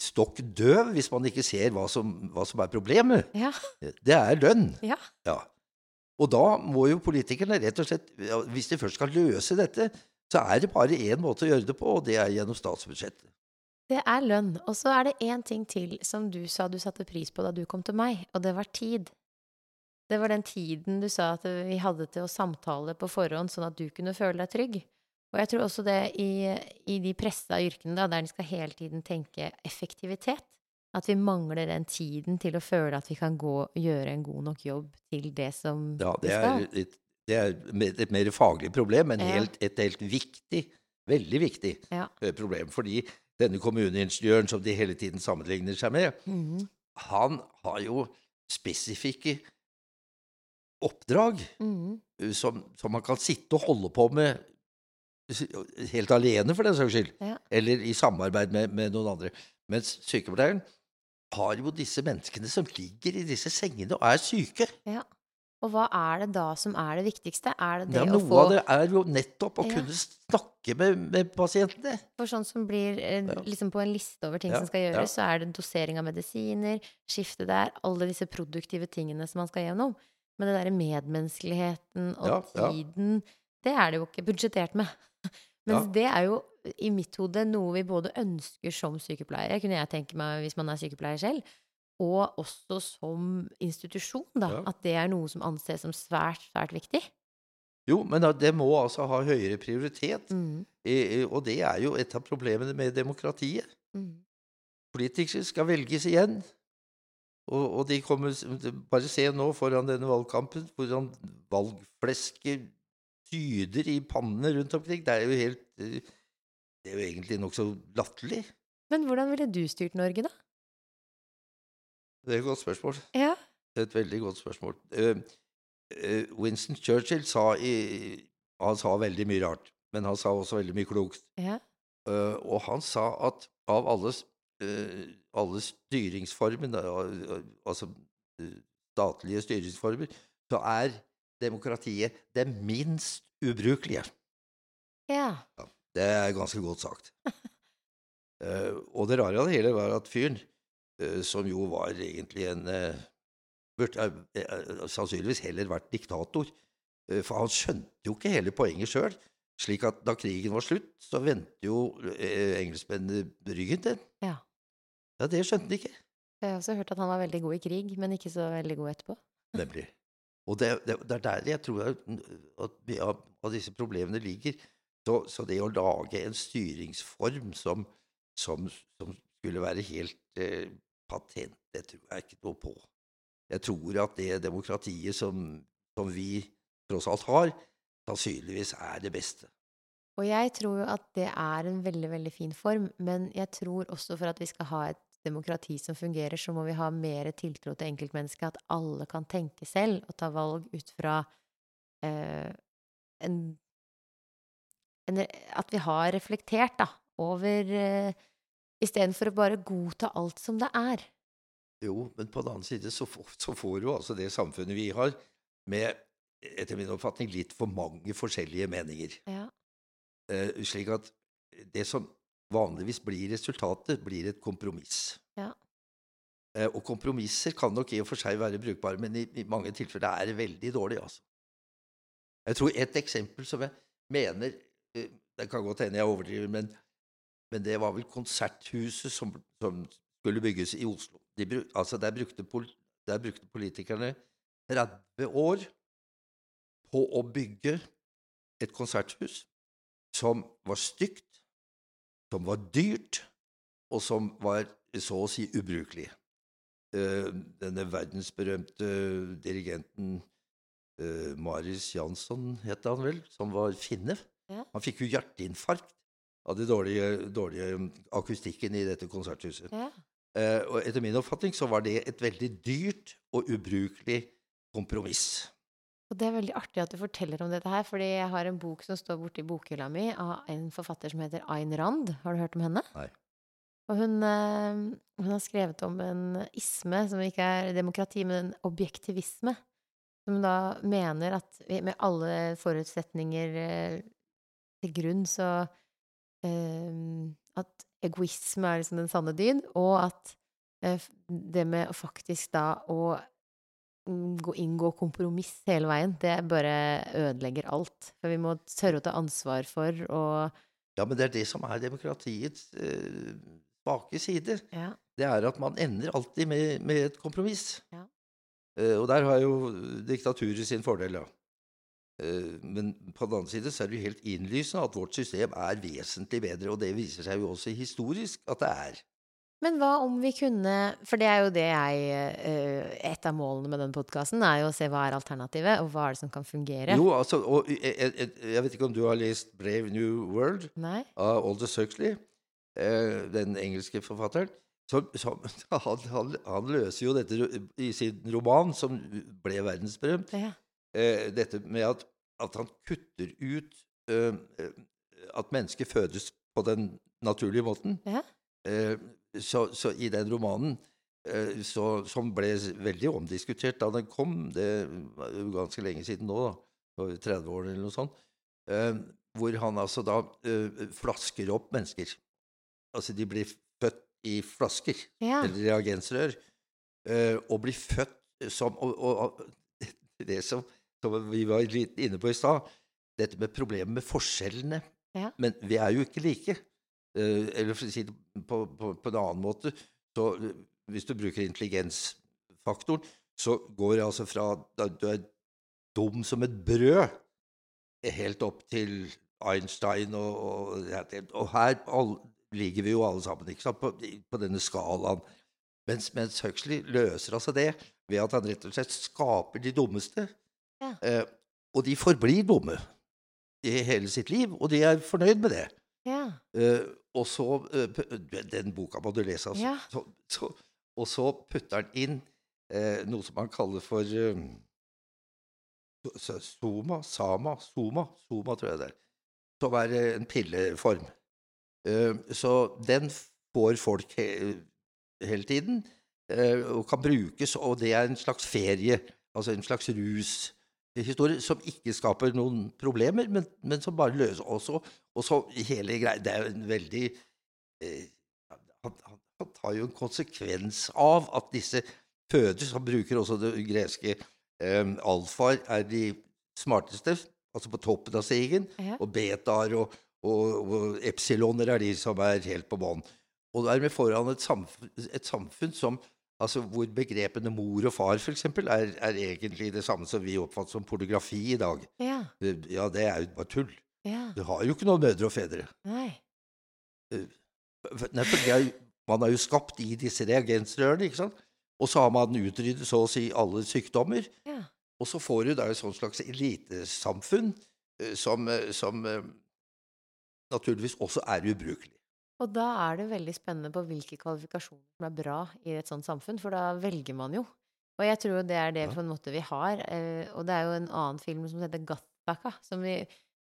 stokk døv hvis man ikke ser hva som, hva som er problemet. Ja. Det er lønn. Ja. Ja. Og da må jo politikerne rett og slett, hvis de først skal løse dette, så er det bare én måte å gjøre det på, og det er gjennom statsbudsjettet. Det er lønn. Og så er det én ting til som du sa du satte pris på da du kom til meg, og det var tid. Det var den tiden du sa at vi hadde til å samtale på forhånd, sånn at du kunne føle deg trygg. Og jeg tror også det i, i de pressa yrkene, da, der de skal hele tiden tenke effektivitet, at vi mangler den tiden til å føle at vi kan gå gjøre en god nok jobb til det som Ja, vi det skal. er et, det er et mer faglig problem, men Ja. helt, et helt viktig, veldig viktig Ja. eh, problem. Fordi denne kommuneingeniøren som de hele tiden sammenligner seg med, Mhm. han har jo spesifikke oppdrag Mhm. eh, som, som man kan sitte og holde på med helt alene, for den saks skyld. Ja. Eller i samarbeid med, med noen andre. Mens sykepleieren har jo disse menneskene som ligger i disse sengene og er syke. ja. Og hva er det da som er det viktigste? Er det det Ja, noe få av det er jo nettopp å Ja. kunne snakke med, med pasientene. For sånn som blir eh, liksom på en liste over ting Ja, som skal gjøres, så er det dosering av medisiner, skifte der, alle disse produktive tingene som man skal gjennom. Men det derre medmenneskeligheten og Ja, ja. tiden, det er det jo ikke budsjettert med. Mens Ja. det er jo i mitt hode noe vi både ønsker som sykepleiere, kunne jeg tenke meg hvis man er sykepleier selv, og også som institusjon, da. Ja. At det er noe som anses som svært, svært viktig. Jo, men det må altså ha høyere prioritet. Mm. Og det er jo et av problemene med demokratiet. Mm. Politikere skal velges igjen. Og, og de kommer Bare se nå foran denne valgkampen hvordan valgflesket tyder i pannene rundt omkring. Det er jo helt Det er jo egentlig nokså latterlig. Men hvordan ville du styrt Norge, da? Det er et godt spørsmål. Ja. Det er et veldig godt spørsmål. Eh, eh, Winston Churchill sa i Han sa veldig mye rart, men han sa også veldig mye klokt. ja. Eh, og han sa at av alle, s- eh, alle styringsformer, altså eh, statlige styringsformer, så er demokratiet det minst ubrukelige. Ja. Det er ganske godt sagt. uh, og det rare av det hele var at fyren, uh, som jo var egentlig en uh, Burde eh, eh, sannsynligvis heller vært diktator. eh, for han skjønte jo ikke hele poenget sjøl. Slik at da krigen var slutt, så vendte jo eh, engelskmennene ryggen til. Ja. Ja, det skjønte han ikke. Jeg har også hørt at han var veldig god i krig, men ikke så veldig god etterpå. Nemlig. Og det, det, det er der jeg tror at mye av disse problemene ligger. Så, så det å lage en styringsform som, som, som skulle være helt eh, patent, det tror jeg ikke noe på. Jeg tror at det demokratiet som, som vi tross alt har, sannsynligvis er det beste. Og jeg tror jo at det er en veldig, veldig fin form, men jeg tror også for at vi skal ha et demokrati som fungerer, så må vi ha mer tiltro til enkeltmennesket, at alle kan tenke selv og ta valg ut fra eh, en, en At vi har reflektert, da, over eh, Istedenfor å bare godta alt som det er. Jo, men på den annen side så så får jo altså det samfunnet vi har, med etter min oppfatning litt for mange forskjellige meninger. Ja. Uh, slik at det som vanligvis blir resultatet, blir et kompromiss. Ja. Uh, og kompromisser kan nok i og for seg være brukbare, men i, i mange tilfeller er det veldig dårlig, altså. Jeg tror et eksempel som jeg mener uh, Det kan godt hende jeg overdriver, men, men det var vel Konserthuset som, som skulle bygges i Oslo. De, altså der, brukte der brukte politikerne 30 år på å bygge et konserthus som var stygt, som var dyrt, og som var så å si ubrukelig. Eh, denne verdensberømte dirigenten eh, Marius Jansson, het han vel, som var finne. Ja. Han fikk jo hjerteinfarkt av den dårlige, dårlige akustikken i dette konserthuset. ja. Eh, og etter min oppfatning så var det et veldig dyrt og ubrukelig kompromiss. Og det er veldig artig at du forteller om dette her, fordi jeg har en bok som står borti bokhylla mi av en forfatter som heter Ayn Rand. Har du hørt om henne? Nei. Og hun, eh, hun har skrevet om en isme som ikke er demokrati, men en objektivisme. Som da mener at vi, med alle forutsetninger eh, til grunn, så eh, At egoisme er liksom den sanne dyd, og at eh, det med faktisk da å inngå kompromiss hele veien, det bare ødelegger alt. For vi må tørre å ta ansvar for å Ja, men det er det som er demokratiets eh, svake side. Ja. Det er at man ender alltid med, med et kompromiss. Ja. Eh, og der har jo diktaturet sin fordel, ja. Eh, men på den annen side så er det jo helt innlysende at vårt system er vesentlig bedre, og det viser seg jo også historisk at det er. Men hva om vi kunne For det er jo det jeg eh, Et av målene med den podkasten er jo å se hva er alternativet, og hva er det som kan fungere. Jo, altså, og jeg, jeg, jeg vet ikke om du har lest Brave New World Nei? av Aldous Huxley, eh, den engelske forfatteren. Som, som, han, han, han løser jo dette i sin roman, som ble verdensberømt. Ja. eh, dette med at, at han kutter ut at mennesket fødes på den naturlige måten. Ja. Så, så i den romanen, eh, så, som ble veldig omdiskutert da den kom, det var jo ganske lenge siden nå, da, 30 år eller noe sånt, eh, hvor han altså da eh, flasker opp mennesker. Altså de blir født i flasker Ja. eller reagensrør, og blir født som og, og Det som, som vi var litt inne på i stad, dette med problemet med forskjellene. Ja. Men vi er jo ikke like. Eh, eller for å si det på, på, på en annen måte, så eh, hvis du bruker intelligensfaktoren, så går det altså fra at du er dum som et brød, helt opp til Einstein og, og, og her all, ligger vi jo alle sammen ikke sant, på, på denne skalaen. Mens, mens, Huxley løser altså det ved at han rett og slett skaper de dummeste. Ja. Eh, og de forblir dumme i hele sitt liv, og de er fornøyd med det. Ja. Eh, og så eh, Den boka må du lese, altså. Ja. Så, så, og så putter han inn eh, noe som han kaller for eh, Soma, Sama, Soma, Soma tror jeg det er. Som er eh, en pilleform. Eh, så den får folk he hele tiden, eh, og kan brukes, og det er en slags ferie, altså en slags rushistorie, som ikke skaper noen problemer, men, men som bare løser også. Og så hele greia Det er jo en veldig eh, han, han, han, tar jo en konsekvens av at disse fødes. Han bruker også det greske eh, alfaer er de smarteste, altså på toppen av stigen, Ja. og betaer og, og, og epsiloner er de som er helt på bånn. Og dermed får han et samfunn, et samfunn som Altså hvor begrepene mor og far for eksempel, er, er egentlig det samme som vi oppfatter som pornografi i dag. Ja. Ja, det er jo bare tull. ja. Du har jo ikke noen mødre og fedre. Nei. Nei, for er, man er jo skapt i disse reagensrørene, ikke sant? Og så har man utryddet så å si alle sykdommer. Ja. Og så får du da et sånt slags elitesamfunn eh, som, eh, som eh, naturligvis også er ubrukelig. Og da er det veldig spennende på hvilke kvalifikasjoner som er bra i et sånt samfunn, for da velger man jo. Og jeg tror det er det på en måte vi har. Eh, og det er jo en annen film som heter Gattaka. som vi,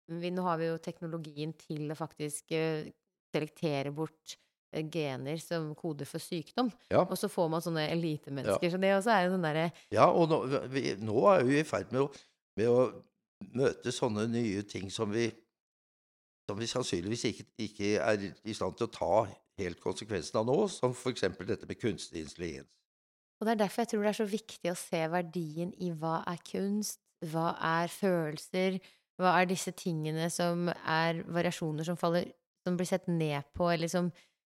vi Nå har vi jo teknologien til å faktisk eh, selektere bort eh, gener som koder for sykdom. Ja. Og så får man sånne elitemennesker. Så det også er jo sånn derre Ja, og nå, vi, nå er vi i ferd med å, med å møte sånne nye ting som vi, som vi sannsynligvis ikke, ikke er i stand til å ta helt konsekvensen av nå, som f.eks. dette med kunstig intelligens. Og det er derfor jeg tror det er så viktig å se verdien i hva er kunst, hva er følelser, hva er disse tingene som er variasjoner som faller Som blir sett ned på, eller som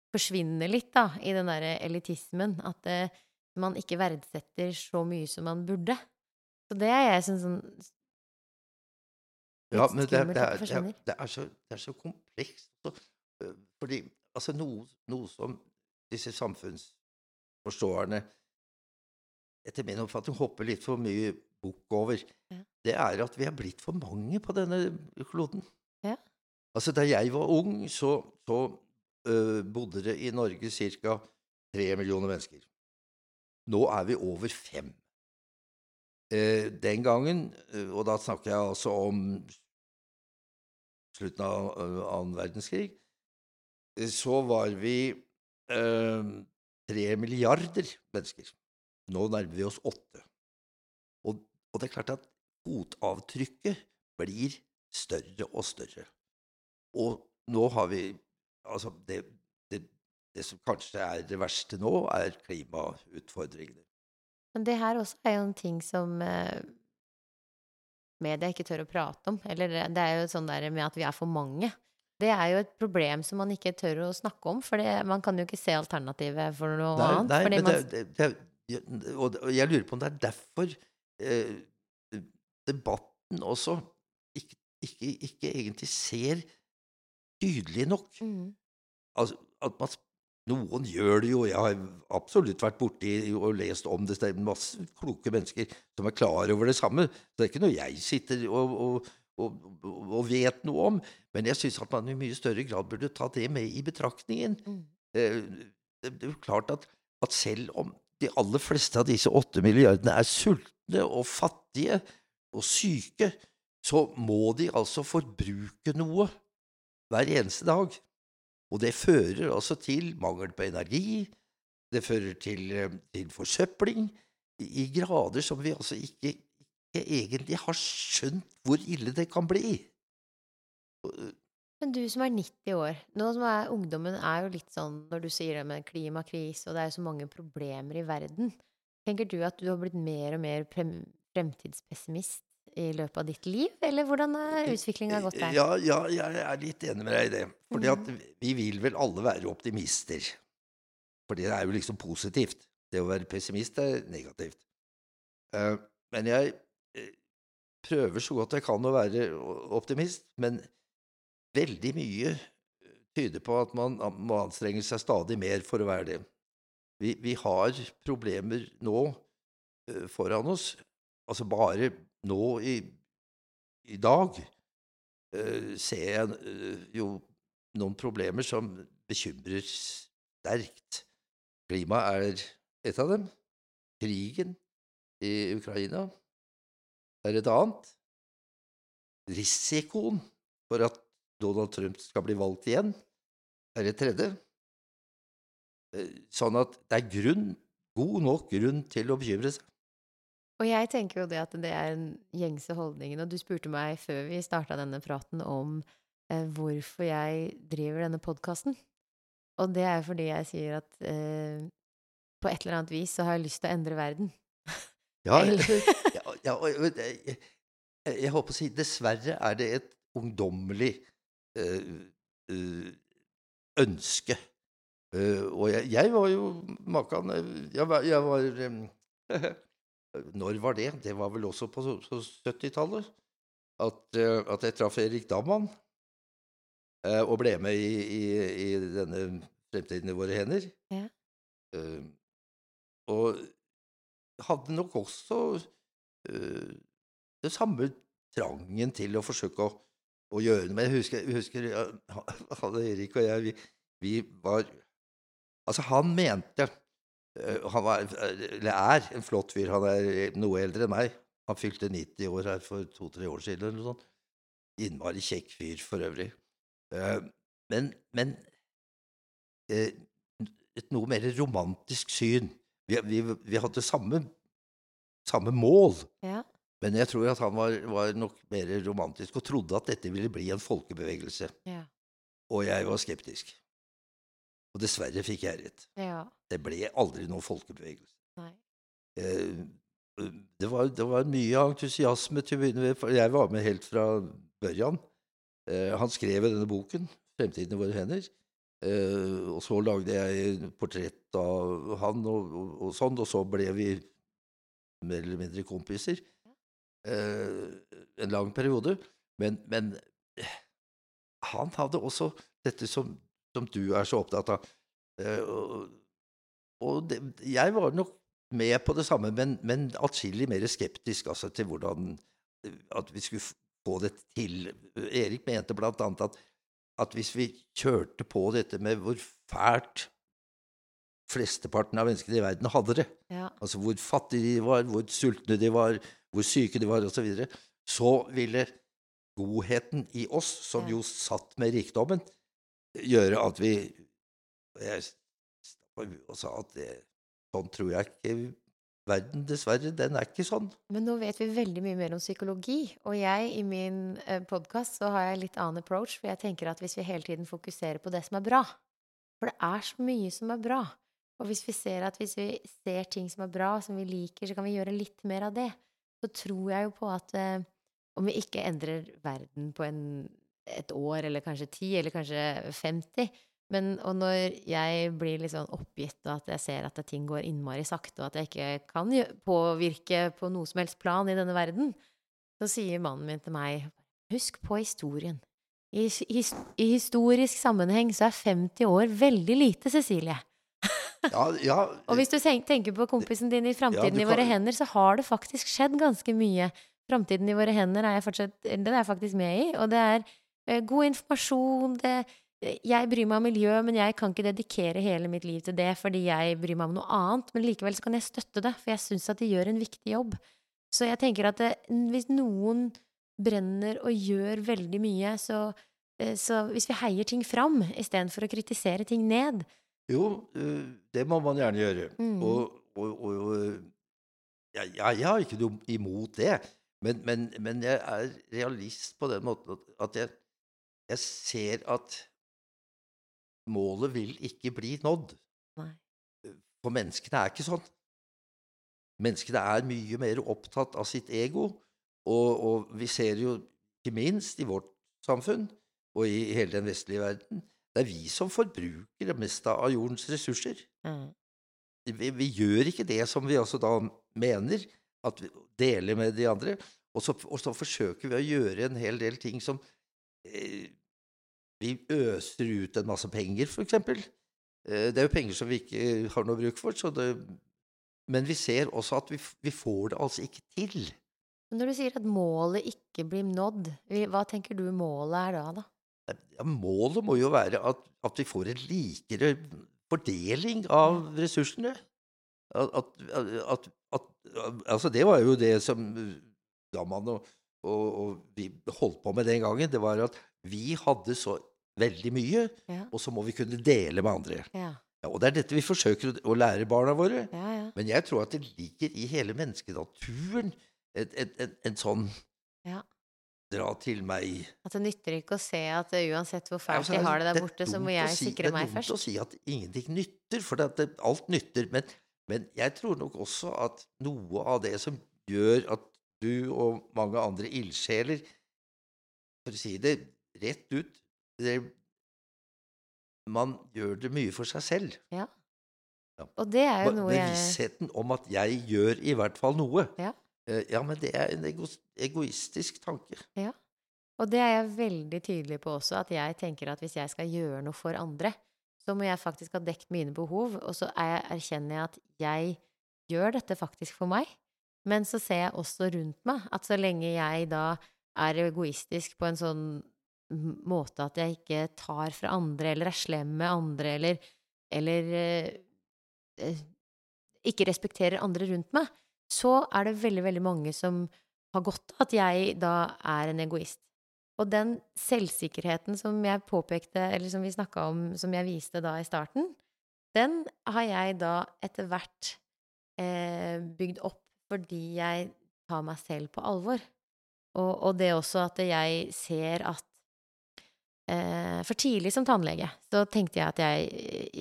forsvinner litt, da, i den derre elitismen. At eh, man ikke verdsetter så mye som man burde. Så det er jeg syns sånn Ja, men det, det, er, det det, er, det, er så, det er så komplekst. Øh, fordi altså noe, noe som disse samfunnsforståerne etter min oppfatning hopper litt for mye bukk over, Ja. det er at vi er blitt for mange på denne kloden. Ja. Altså, da jeg var ung, så, så uh, bodde det i Norge ca. tre millioner mennesker. Nå er vi over fem. Eh, den gangen, eh, og da snakker jeg altså om slutten av eh, annen verdenskrig, så var vi tre milliarder mennesker. Nå nærmer vi oss åtte. Og, og det er klart at fotavtrykket blir større og større. Og nå har vi Altså, det, det, det som kanskje er det verste nå, er klimautfordringene. Men det her også er jo en ting som eh, media ikke tør å prate om. Eller det- det er jo sånn der med at vi er for mange. Det er jo et problem som man ikke tør å snakke om, for det, man kan jo ikke se alternativet for noe Nei, annet. nei man, det, det, og og jeg lurer på om det er derfor eh, debatten også ikke, ikke, ikke egentlig ser tydelig nok. mm, Altså, at man, noen gjør det jo, jeg har absolutt vært borti og lest om det, det er masse kloke mennesker som er klar over det samme. Så det er ikke noe jeg sitter og, og, og, og vet noe om. Men jeg syns at man i mye større grad burde ta det med i betraktningen. mm. Eh, Det det er jo klart at, at selv om de aller fleste av disse åtte milliardene er sultne og fattige og syke, så må de altså forbruke noe hver eneste dag. Og det fører altså til mangel på energi, det fører til, eh, til forsøpling, i grader som vi altså ikke, ikke egentlig har skjønt hvor ille det kan bli. Men du som er 90 år, nå som er ungdommen er jo litt sånn når du sier det med klimakrise, og det er så mange problemer i verden, tenker du at du har blitt mer og mer fremtidspessimist i løpet av ditt liv, eller hvordan har utviklinga gått der? Ja, ja, jeg er litt enig med deg i det. Fordi at vi vil vel alle være optimister. For det er jo liksom positivt. Det å være pessimist er negativt. Eh, men jeg eh, prøver så godt jeg kan å være optimist, men veldig mye tyder på at man må anstrenge seg stadig mer for å være det. Vi, vi har problemer nå eh, foran oss. Altså bare nå i, i dag uh, ser jeg uh, jo noen problemer som bekymrer sterkt. Klima er et av dem. Krigen i Ukraina er et annet. Risikoen for at Donald Trump skal bli valgt igjen, er et tredje. Eh, Sånn at det er grunn, god nok grunn til å bekymre seg. Og jeg tenker jo det at det er den gjengse holdningen, og du spurte meg før vi starta denne praten om eh, hvorfor jeg driver denne podkasten. Og det er fordi jeg sier at eh, på et eller annet vis så har jeg lyst til å endre verden. Ja, ja, ja, og jeg, jeg, jeg, på å si dessverre er det et ungdommelig øh, eh, ønske. Uh, og jeg, jeg var jo makan Jeg var, jeg var eh, Når var det? Det var vel også på, på 70-tallet. At, eh, at jeg traff Erik Damman eh, og ble med i, i, i denne Fremtiden i våre hender. Ja. Eh, og hadde nok også eh, det samme trangen til å forsøke å, å gjøre noe. Men jeg husker, jeg husker jeg, Erik og jeg, vi, vi var Altså, han mente Han var, eller er, en flott fyr. Han er noe eldre enn meg. Han fylte 90 år her for to-tre år siden. eller noe sånt. Innmari kjekk fyr for øvrig. Eh, men men eh, et noe mer romantisk syn. Vi, vi, vi hadde samme, samme mål. Ja. Men jeg tror at han var, var nok mer romantisk og trodde at dette ville bli en folkebevegelse. Ja. Og jeg var skeptisk. Og dessverre fikk jeg rett. ja. Det ble aldri noen folkebevegelse. Eh, det, var, det var mye entusiasme til å begynne med, jeg var med helt fra børjan. Eh, han skrev denne boken, 'Fremtiden i våre hender'. Eh, og så lagde jeg portrett av han og, og, og sånn, og så ble vi mer eller mindre kompiser eh, en lang periode. Men, men eh, han hadde også dette som, som du er så opptatt av. Eh, og det, jeg var nok med på det samme, men, men atskillig mer skeptisk altså, til hvordan eh, at vi skulle få det til. Erik mente blant annet at, at hvis vi kjørte på dette med hvor fælt flesteparten av menneskene i verden hadde det, Ja. altså hvor fattige de var, hvor sultne de var, hvor syke de var, osv., så, videre, så ville godheten i oss, som Ja. jo satt med rikdommen, gjøre at vi Jeg og sa at det, sånn tror jeg ikke verden Dessverre, den er ikke sånn. Men nå vet vi veldig mye mer om psykologi, og jeg i min eh, podkast så har jeg litt annen approach, for jeg tenker at hvis vi hele tiden fokuserer på det som er bra For det er så mye som er bra. Og hvis vi ser at hvis vi ser ting som er bra, som vi liker, så kan vi gjøre litt mer av det. Så tror jeg jo på at eh, om vi ikke endrer verden på en, et år, eller kanskje ti, eller kanskje 50 men, og når jeg blir litt sånn oppgitt, og at jeg ser at ting går innmari sakte, og at jeg ikke kan påvirke på noe som helst plan i denne verden, så sier mannen min til meg Husk på historien. I, his, I historisk sammenheng så er 50 år veldig lite, Cecilie. Ja, ja, Og hvis du tenker på kompisen din i Framtiden ja, i våre kan- hender, så har det faktisk skjedd ganske mye. Framtiden i våre hender er jeg fortsatt Den er jeg faktisk med i, og det er god informasjon, det jeg bryr meg om miljø, men jeg kan ikke dedikere hele mitt liv til det fordi jeg bryr meg om noe annet. Men likevel så kan jeg støtte det, for jeg syns at de gjør en viktig jobb. Så jeg tenker at det, hvis noen brenner og gjør veldig mye, så, eh, så hvis vi heier ting fram istedenfor å kritisere ting ned Jo, eh, det må man gjerne gjøre. Mm. Og, og, og eh, jeg, jeg, har ikke noe imot det, men, men, men jeg er realist på den måten at jeg, jeg ser at målet vil ikke bli nådd. Nei. For menneskene er ikke sånn. Menneskene er mye mer opptatt av sitt ego Og, og vi ser jo ikke minst i vårt samfunn og i hele den vestlige verden det er vi som forbruker det meste av jordens ressurser. Mm. Vi, vi gjør ikke det som vi altså da mener, at vi deler med de andre. Og så, og så forsøker vi å gjøre en hel del ting som eh, Vi øser ut en masse penger, eksempel. Eh, det er jo penger som vi ikke har noe bruk for. Så det, men vi ser også at vi, vi får det altså ikke til. Når du sier at målet ikke blir nådd, hva tenker du målet er da, da? Ja, målet må jo være at, at vi får en likere fordeling av ressursene. At, at, altså det var jo det som Gamman og, og, og vi holdt på med den gangen. Det var at vi hadde så veldig mye, Ja. og så må vi kunne dele med andre. Ja, Ja, og det er dette vi forsøker å, lære barna våre. ja. ja. Men jeg tror at det ligger i hele menneskenaturen en, et, et, en sånn Ja. dra til meg At det nytter ikke å se at eh, uansett hvor Ja, fælt altså, de har det der er borte, så må jeg si- sikre meg først. Det er dumt å si at ingenting nytter, for det, det, alt nytter. Men, men jeg tror nok også at noe av det som gjør at du og mange andre ildsjeler For å si det rett ut det, Man gjør det mye for seg selv. Og det er jo noe Bevisstheten om at 'jeg gjør i hvert fall noe'. Ja. Eh, ja, men det er en ego egoistisk tanke. Og det er jeg veldig tydelig på også, at jeg tenker at hvis jeg skal gjøre noe for andre, så må jeg faktisk ha dekt mine behov, og så jeg, erkjenner jeg at jeg gjør dette faktisk for meg. Men så ser jeg også rundt meg at så lenge jeg da er egoistisk på en sånn måte at jeg ikke tar fra andre, eller er slem med andre, eller, eller eh, eh, ikke respekterer andre rundt meg, så er det veldig, veldig mange som har godt av at jeg da er en egoist. Og den selvsikkerheten som jeg påpekte, eller som vi snakka om, som jeg viste da i starten, den har jeg da etter hvert eh, bygd opp fordi jeg tar meg selv på alvor. Og, og det også at jeg ser at For tidlig som tannlege så tenkte jeg at jeg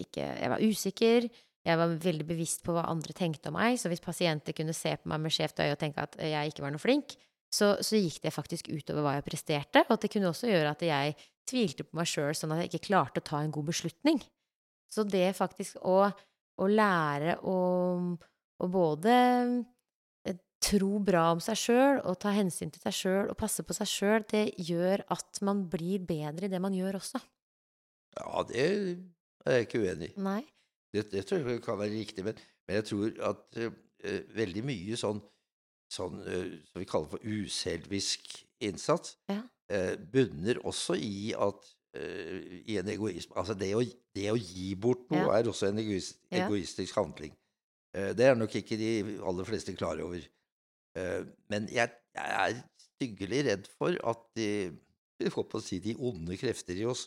ikke Jeg var usikker. Jeg var veldig bevisst på hva andre tenkte om meg, så hvis pasienter kunne se på meg med skjevt øye og tenke at jeg ikke var noe flink, så, så gikk det faktisk utover hva jeg presterte, og det kunne også gjøre at jeg tvilte på meg sjøl, sånn at jeg ikke klarte å ta en god beslutning. Så det faktisk å, å lære å, å både eh, tro bra om seg sjøl og ta hensyn til seg sjøl og passe på seg sjøl, det gjør at man blir bedre i det man gjør også. Ja, det er jeg ikke uenig i. Nei? Det, det tror jeg kan være riktig, men, men jeg tror at eh, veldig mye sånn, sånn uh, som vi kaller for uselvisk innsats, Ja. uh, bunner også i at i en egoisme Altså det å, det å gi bort noe Ja. er også en egoist, Ja. egoistisk handling. Eh, det er nok ikke de aller fleste klar over. Eh, men jeg, jeg er styggelig redd for at de, vi får på å si, de onde krefter i oss,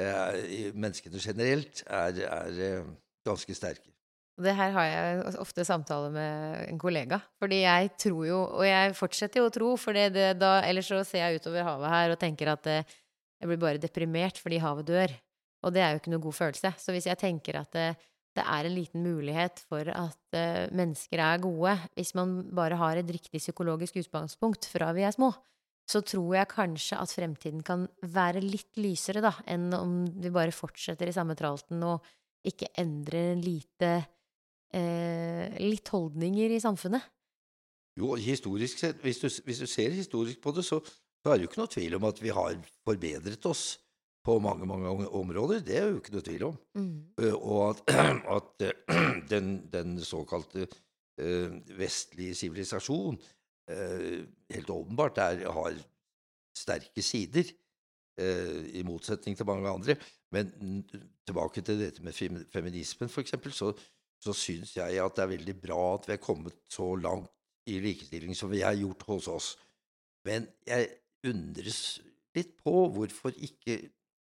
eh, menneskene generelt, er, er eh, ganske sterke. Det her har jeg ofte samtale med en kollega. Fordi jeg tror jo, og jeg fortsetter jo å tro, for det, det, ellers så ser jeg utover havet her og tenker at jeg blir bare deprimert fordi havet dør. Og det er jo ikke noe god følelse. Så hvis jeg tenker at det, er en liten mulighet for at uh, mennesker er gode, hvis man bare har et riktig psykologisk utgangspunkt fra vi er små, så tror jeg kanskje at fremtiden kan være litt lysere, da, enn om vi bare fortsetter i samme tralten og ikke endrer lite uh, litt holdninger i samfunnet. Jo, historisk sett, hvis du, hvis du ser historisk på det, så, så er det jo ikke noe tvil om at vi har forbedret oss på mange, mange områder. Det er jo ikke noe tvil om. Eh, Og at, at uh, den, den såkalte uh, vestlige sivilisasjon helt åpenbart er, har sterke sider, i motsetning til mange andre. Men mm, tilbake til dette med fem- feminismen, eksempel, så, så syns jeg at det er veldig bra at vi er kommet så langt i likestilling som vi har gjort hos oss. Men jeg undres litt på hvorfor ikke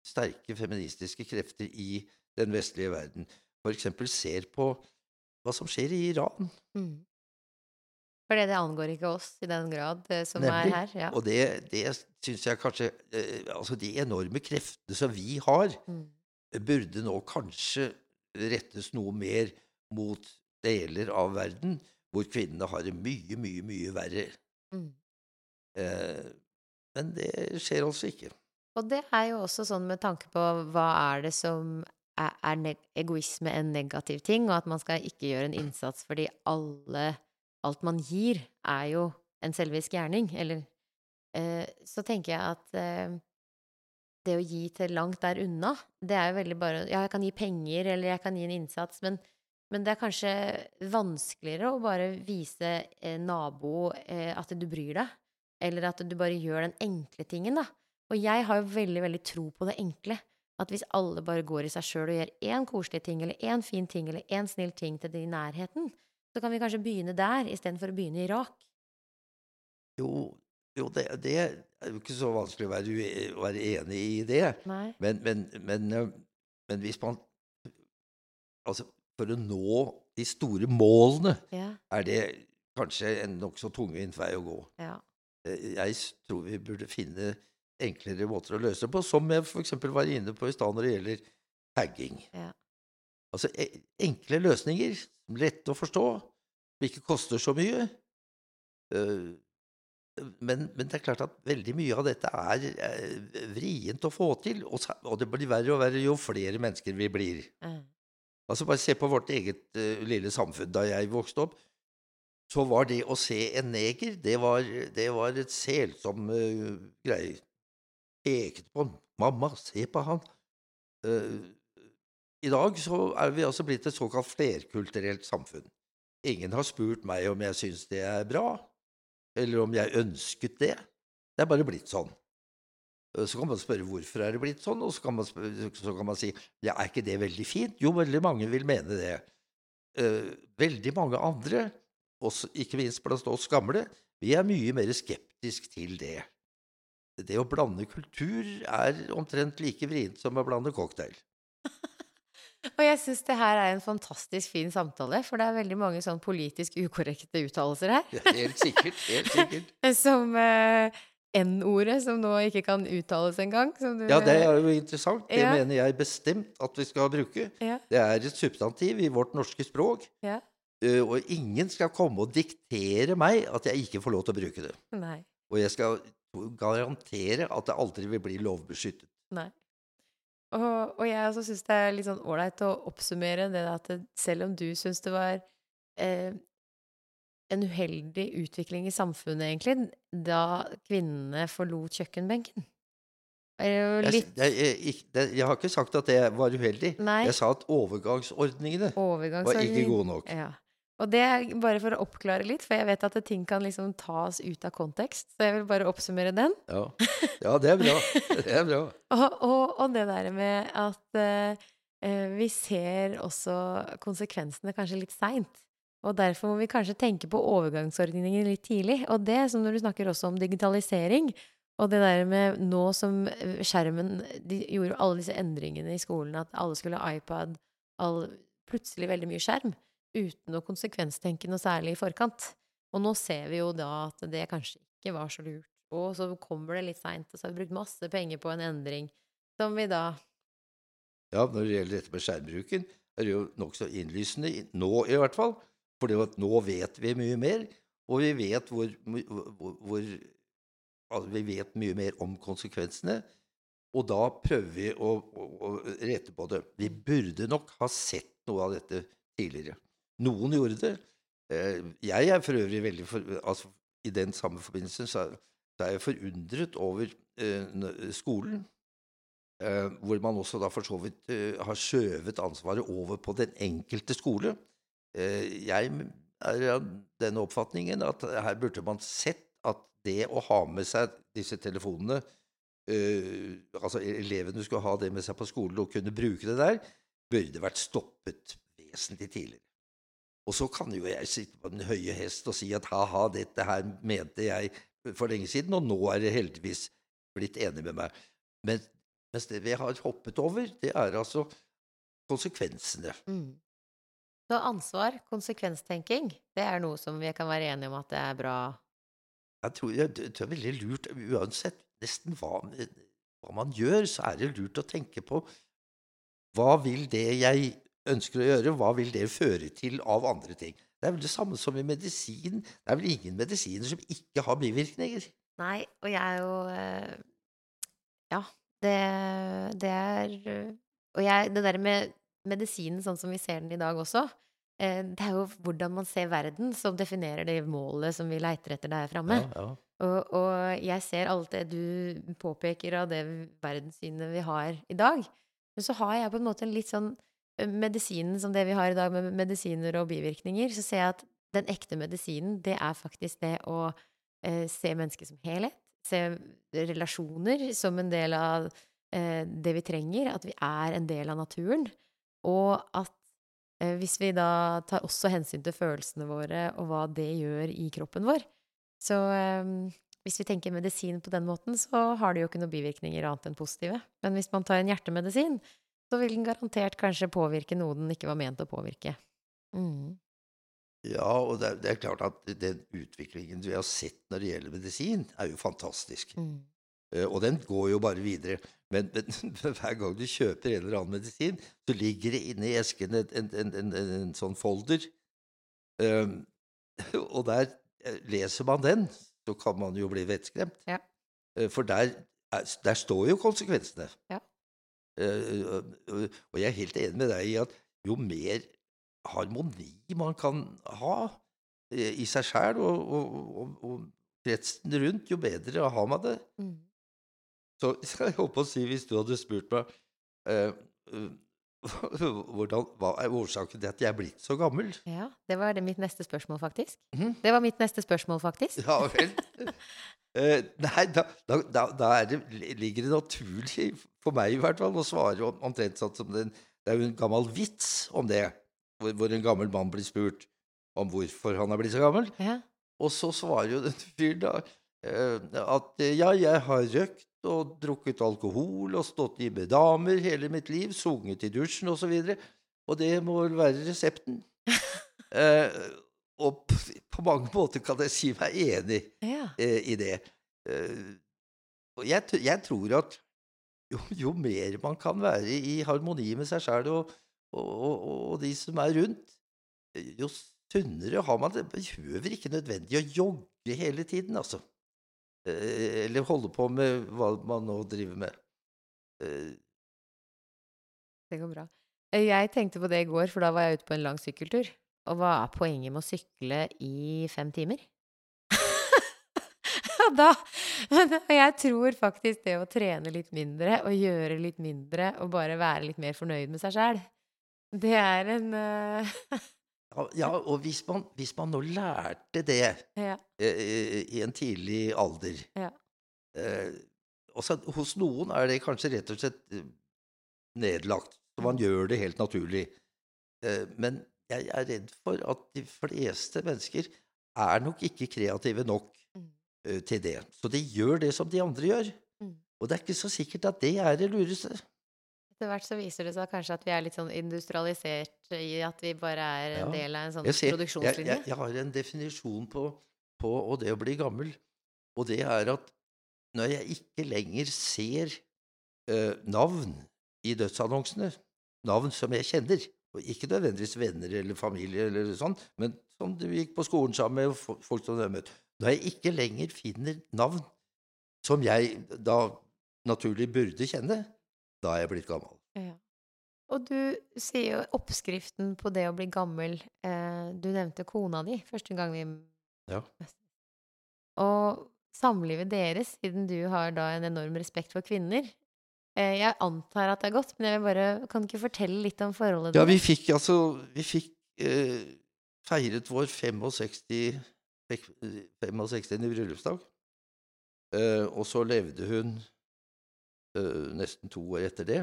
sterke feministiske krefter i den vestlige verden for eksempel ser på hva som skjer i Iran. Mm. For det angår ikke oss i den grad eh, som Nemlig. er her. Ja. Og det, det syns jeg kanskje eh, Altså, de enorme kreftene som vi har, Mm. burde nå kanskje rettes noe mer mot deler av verden hvor kvinnene har det mye, mye, mye verre. Mm. Eh, men det skjer altså ikke. Og det er jo også sånn med tanke på hva er det som er, er egoisme en negativ ting, og at man skal ikke gjøre en innsats fordi alle Alt man gir, er jo en selvisk gjerning. Eller eh, Så tenker jeg at eh, det å gi til langt der unna, det er jo veldig bare Ja, jeg kan gi penger, eller jeg kan gi en innsats, men, men det er kanskje vanskeligere å bare vise eh, nabo eh, at du bryr deg, eller at du bare gjør den enkle tingen, da. Og jeg har jo veldig, veldig tro på det enkle. At hvis alle bare går i seg sjøl og gjør én koselig ting, eller én fin ting, eller én snill ting til de i nærheten, så kan vi kanskje begynne der istedenfor å begynne i Irak. Jo, jo det, det, er jo ikke så vanskelig å være, å være enig i det. Men, men, men, men, hvis man Altså, for å nå de store målene ja. er det kanskje en nokså tungvint vei å gå. Ja. Eh, jeg tror vi burde finne enklere måter å løse det på, som jeg f.eks. var inne på i stad når det gjelder tagging. Ja. Altså e enkle løsninger, lette å forstå, som ikke koster så mye. Uh, men, men, det er klart at veldig mye av dette er, er vrient å få til, og, og, det blir verre og verre jo flere mennesker vi blir. Mm. Altså Bare se på vårt eget uh, lille samfunn. Da jeg vokste opp, så var det å se en neger, det var, det var et selsom uh, greie pekte på han. 'Mamma, se på han.' Uh, I dag så er vi altså blitt et såkalt flerkulturelt samfunn. Ingen har spurt meg om jeg syns det er bra, eller om jeg ønsket det. Det er bare blitt sånn. Uh, så kan man spørre hvorfor er det blitt sånn, og så kan man, spørre, så kan man si ja, er ikke det veldig fint? Jo, veldig mange vil mene det. Uh, veldig mange andre, også, ikke minst blant oss gamle, vi er mye mer skeptisk til det det å blande kultur er omtrent like vrient som å blande cocktail. og jeg syns det her er en fantastisk fin samtale, for det er veldig mange sånn politisk ukorrekte uttalelser her. ja, helt sikkert. Helt sikkert. som eh, N-ordet, som nå ikke kan uttales engang. Ja, det er jo interessant. Det ja. mener jeg bestemt at vi skal bruke. Ja. Det er et substantiv i vårt norske språk. Ja. Og ingen skal komme og diktere meg at jeg ikke får lov til å bruke det. Nei. Og jeg skal garantere at det aldri vil bli lovbeskyttet. Nei. Og, og jeg også syns det er litt sånn ålreit å oppsummere det at det, selv om du syns det var eh, en uheldig utvikling i samfunnet, egentlig, da kvinnene forlot kjøkkenbenken litt... jeg, jeg, jeg, jeg, har ikke sagt at det var uheldig. Nei. Jeg sa at overgangsordningene, var ikke gode nok. Ja. Og det er bare for å oppklare litt, for jeg vet at ting kan liksom tas ut av kontekst. Så jeg vil bare oppsummere den. Ja, ja det er bra. Det er bra. og, og, og, det der med at uh, vi ser også konsekvensene kanskje litt seint. Og derfor må vi kanskje tenke på overgangsordninger litt tidlig. Og det, som når du snakker også om digitalisering, og det der med nå som skjermen De gjorde alle disse endringene i skolen, at alle skulle ha iPad, all, plutselig veldig mye skjerm uten å konsekvenstenke noe særlig i forkant. Og nå ser vi jo da at det kanskje ikke var så lurt. Og så kommer det litt seint, og så har vi brukt masse penger på en endring som vi da Ja, når det gjelder dette med skjermbruken, er det jo nokså innlysende, nå i hvert fall. For nå vet vi mye mer, og vi vet hvor, hvor, hvor altså Vi vet mye mer om konsekvensene. Og da prøver vi å, å, å rette på det. Vi burde nok ha sett noe av dette tidligere. Noen gjorde det. Eh, jeg er for øvrig veldig for, altså, I den samme forbindelse så, er jeg forundret over eh, skolen. Eh, hvor man også da for så vidt har skjøvet ansvaret over på den enkelte skole. jeg er av den oppfatningen at her burde man sett at det å ha med seg disse telefonene Altså elevene skulle ha det med seg på skolen og kunne bruke det der, burde vært stoppet vesentlig tidligere. Og så kan jo jeg sitte på den høye hest og si at ha-ha, dette her mente jeg for lenge siden, og nå er det heldigvis blitt enig med meg. Men, mens det vi har hoppet over, det er altså konsekvensene. Mm. Så ansvar, konsekvenstenking, det er noe som vi kan være enige om at det er bra Jeg tror, jeg, det er veldig lurt, uansett nesten hva, hva man gjør, så er det lurt å tenke på hva vil det jeg ønsker å gjøre, hva vil det føre til av andre ting? Det er vel det samme som i medisin. Det er vel ingen medisiner som ikke har bivirkninger. Nei, og jeg er jo eh, Ja, det, det er Og jeg, det der med medisinen sånn som vi ser den i dag også, eh, det er jo hvordan man ser verden, som definerer det målet som vi leiter etter der framme. Ja, ja. Og, og jeg ser alt det du påpeker av det verdenssynet vi har i dag. Men så har jeg på en måte en litt sånn Medisinen som det vi har i dag, med medisiner og bivirkninger, så ser jeg at den ekte medisinen, det er faktisk det å eh, se mennesket som helhet. Se relasjoner som en del av eh, det vi trenger. At vi er en del av naturen. Og at eh, hvis vi da tar også hensyn til følelsene våre og hva det gjør i kroppen vår, så eh, hvis vi tenker medisin på den måten, så har det jo ikke noen bivirkninger annet enn positive. Men hvis man tar en hjertemedisin, så vil den garantert kanskje påvirke noe den ikke var ment å påvirke. Mm. Ja, og det er, det er klart at den utviklingen vi har sett når det gjelder medisin, er jo fantastisk. Mm. Eh, Og den går jo bare videre. Men, men hver gang du kjøper en eller annen medisin, så ligger det inne i esken en, en, en, en, sånn folder. Um, og der eh, leser man den, så kan man jo bli vettskremt. Ja. Eh, For der, er, der står jo konsekvensene. Ja. Eh, og- Og jeg er helt enig med deg i at jo mer harmoni man kan ha eh, i seg sjæl og, og, og, kretsen rundt, jo bedre har man det. Mm. Så jeg holdt på å si, hvis du hadde spurt meg eh, eh, hvordan, hva er årsaken til at jeg er blitt så gammel? Ja, det var det mitt neste spørsmål, faktisk. Mhm. Det var mitt neste spørsmål, faktisk. Ja vel. Eh, nei, da, da, da, er det, ligger det naturlig, for meg i hvert fall, å svare om- omtrent sånn som den Det er jo en gammel vits om det, hvor, hvor en gammel mann blir spurt om hvorfor han er blitt så gammel. Ja. Og så svarer jo den fyren da eh, at ja, jeg har røkt og drukket alkohol og stått i med damer hele mitt liv, sunget i dusjen osv. Og, så videre, og det må vel være resepten. eh, og på, mange måter kan jeg si meg enig ja. eh, i det. Eh, og jeg, jeg tror at jo, jo mer man kan være i harmoni med seg sjæl og, og, og, og de som er rundt, jo sunnere har man det. Behøver ikke nødvendig å jogge hele tiden, altså. Eh, eller holde på med hva man nå driver med. Eh, Det går bra. Eh, Jeg tenkte på det i går, for da var jeg ute på en lang sykkeltur. Og hva er poenget med å sykle i fem timer? Da jeg tror faktisk det å trene litt mindre og gjøre litt mindre og bare være litt mer fornøyd med seg sjæl, det er en ja, ja, og hvis man, hvis man nå lærte det Ja. eh, i en tidlig alder Ja. eh, også, Hos noen er det kanskje rett og slett eh, nedlagt, så man gjør det helt naturlig. Eh, men jeg er redd for at de fleste mennesker er nok ikke kreative nok Mm. eh, til det. Så de gjør det som de andre gjør. Mm. Og det er ikke så sikkert at det er det lureste. Etter hvert så viser det seg kanskje at vi er litt sånn industrialisert i at vi bare er en Ja. del av en sånn Jeg, ser, produksjonslinje. jeg, jeg har en definisjon på, på og det å bli gammel, og det er at når jeg ikke lenger ser uh, navn i dødsannonsene, navn som jeg kjenner, og ikke nødvendigvis venner eller familie eller sånn, men som du gikk på skolen sammen med, og folk som du har møtt, når jeg ikke lenger finner navn som jeg da naturlig burde kjenne, da er jeg blitt gammel. Ja. Og du sier jo oppskriften på det å bli gammel eh, Du nevnte kona di første gang vi Ja. Og samlivet deres, siden du har da en enorm respekt for kvinner eh, Jeg antar at det er godt, men jeg vil bare Kan du ikke fortelle litt om forholdet Ja, vi fikk altså Vi fikk eh, feiret vår 65. 65. bryllupsdag. Eh, og så levde hun nesten to år etter det.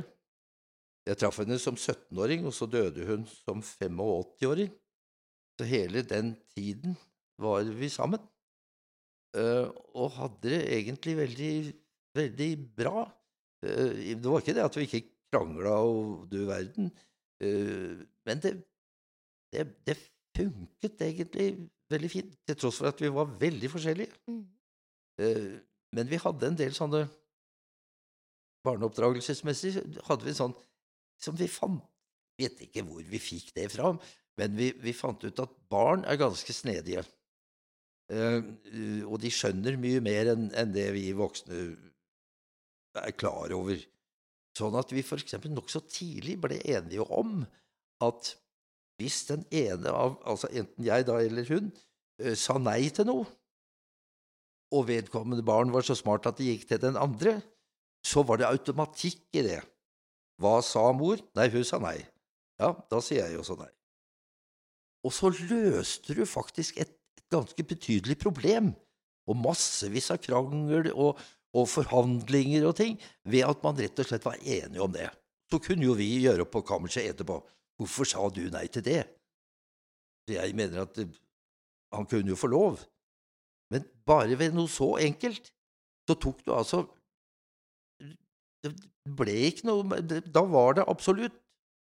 Jeg traff henne som 17-åring, og så døde hun som 85-åring. Så hele den tiden var vi sammen. Eh, og hadde det egentlig veldig, veldig bra. Eh, det var ikke det at vi ikke krangla og du verden, eh, men det, det, det funket egentlig veldig fint, til tross for at vi var veldig forskjellige. Mm. Eh, men vi hadde en del sånne Barneoppdragelsesmessig hadde vi en sånn som vi fant Vet ikke hvor vi fikk det fra, men vi, vi fant ut at barn er ganske snedige. Uh, og de skjønner mye mer enn en det vi voksne er klar over. Sånn at vi f.eks. nokså tidlig ble enige om at hvis den ene av, altså enten jeg da eller hun, uh, sa nei til noe, og vedkommende barn var så smart at det gikk til den andre, så var det automatikk i det. Hva sa mor? Nei, hun sa nei. Ja, da sier jeg også nei. Og så løste du faktisk et, et ganske betydelig problem, og massevis av krangel og, og forhandlinger og ting, ved at man rett og slett var enige om det. Så kunne jo vi gjøre opp på kammerset etterpå. Hvorfor sa du nei til det? Jeg mener at eh, han kunne jo få lov. Men bare ved noe så enkelt, så tok du altså Det ble ikke noe Da var det absolutt.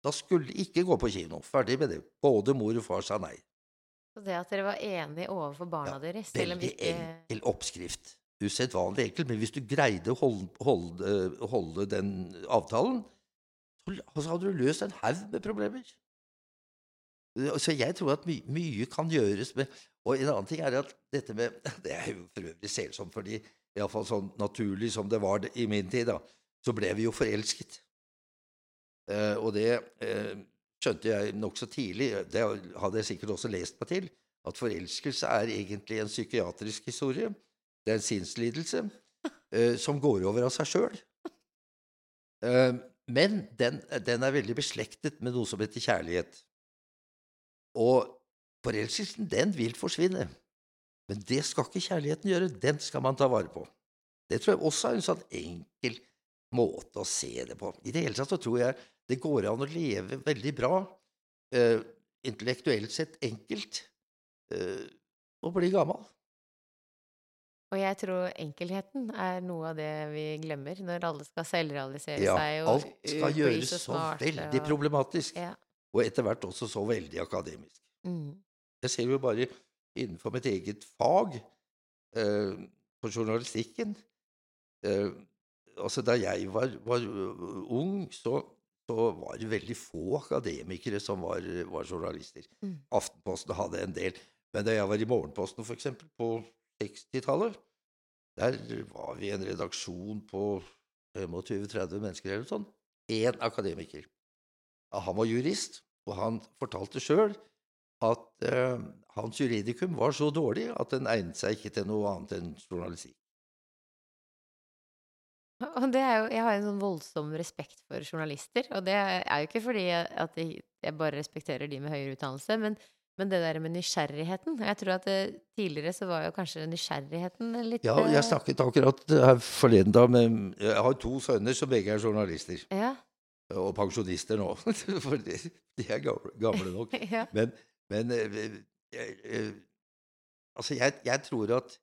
Da skulle ikke gå på kino. Ferdig med det. Både mor og far sa nei. Så det at dere var enige overfor barna Ja, deres Veldig ikke enkel oppskrift. Usedvanlig enkelt, men hvis du greide å holde, holde, holde den avtalen, så, så hadde du løst en haug med problemer. Så jeg tror at my, mye kan gjøres med Og en annen ting er at dette med Det er jo for øvrig selsomt, fordi iallfall sånn naturlig som det var i min tid, da, så ble vi jo forelsket. Eh, og det eh, skjønte jeg nokså tidlig, det hadde jeg sikkert også lest meg til, at forelskelse er egentlig en psykiatrisk historie. Det er en sinnslidelse eh, som går over av seg sjøl. Eh, men den, den er veldig beslektet med noe som heter kjærlighet. Og forelskelsen, den vil forsvinne. Men det skal ikke kjærligheten gjøre. Den skal man ta vare på. Det tror jeg også er en sånn enkel måte å se det på. I det hele tatt så tror jeg det går an å leve veldig bra, eh, intellektuelt sett enkelt, eh, og bli gammel. Og jeg tror enkelheten er noe av det vi glemmer når alle skal selvrealisere Ja, seg og alt skal gjøres så, gjøres så veldig og- problematisk, Ja. og etter hvert også så veldig akademisk. Mm. Jeg ser jo bare innenfor mitt eget fag, eh, på journalistikken eh, Altså, da jeg var, var uh, ung, så, så var det veldig få akademikere som var, var journalister. Mm. Aftenposten hadde en del. Men da jeg var i Morgenposten, for eksempel, på 60-tallet, der var vi en redaksjon på 25-30 mennesker eller noe sånt. Én akademiker. Han var jurist, og han fortalte sjøl at eh, hans juridikum var så dårlig at den egnet seg ikke til noe annet enn journalistikk. Og det er jo, jeg har en sånn voldsom respekt for journalister, og det er jo ikke fordi jeg- at jeg jeg bare respekterer de med høyere utdannelse, men, men det der med nysgjerrigheten. Jeg tror at det, tidligere så var jo kanskje nysgjerrigheten litt Ja, jeg eh, snakket akkurat her forleden da med Jeg har to sønner som begge er journalister, Ja. og pensjonister nå, for de, de er gamle, gamle nok. ja. Men, men jeg, jeg, eh, Altså, jeg, jeg tror at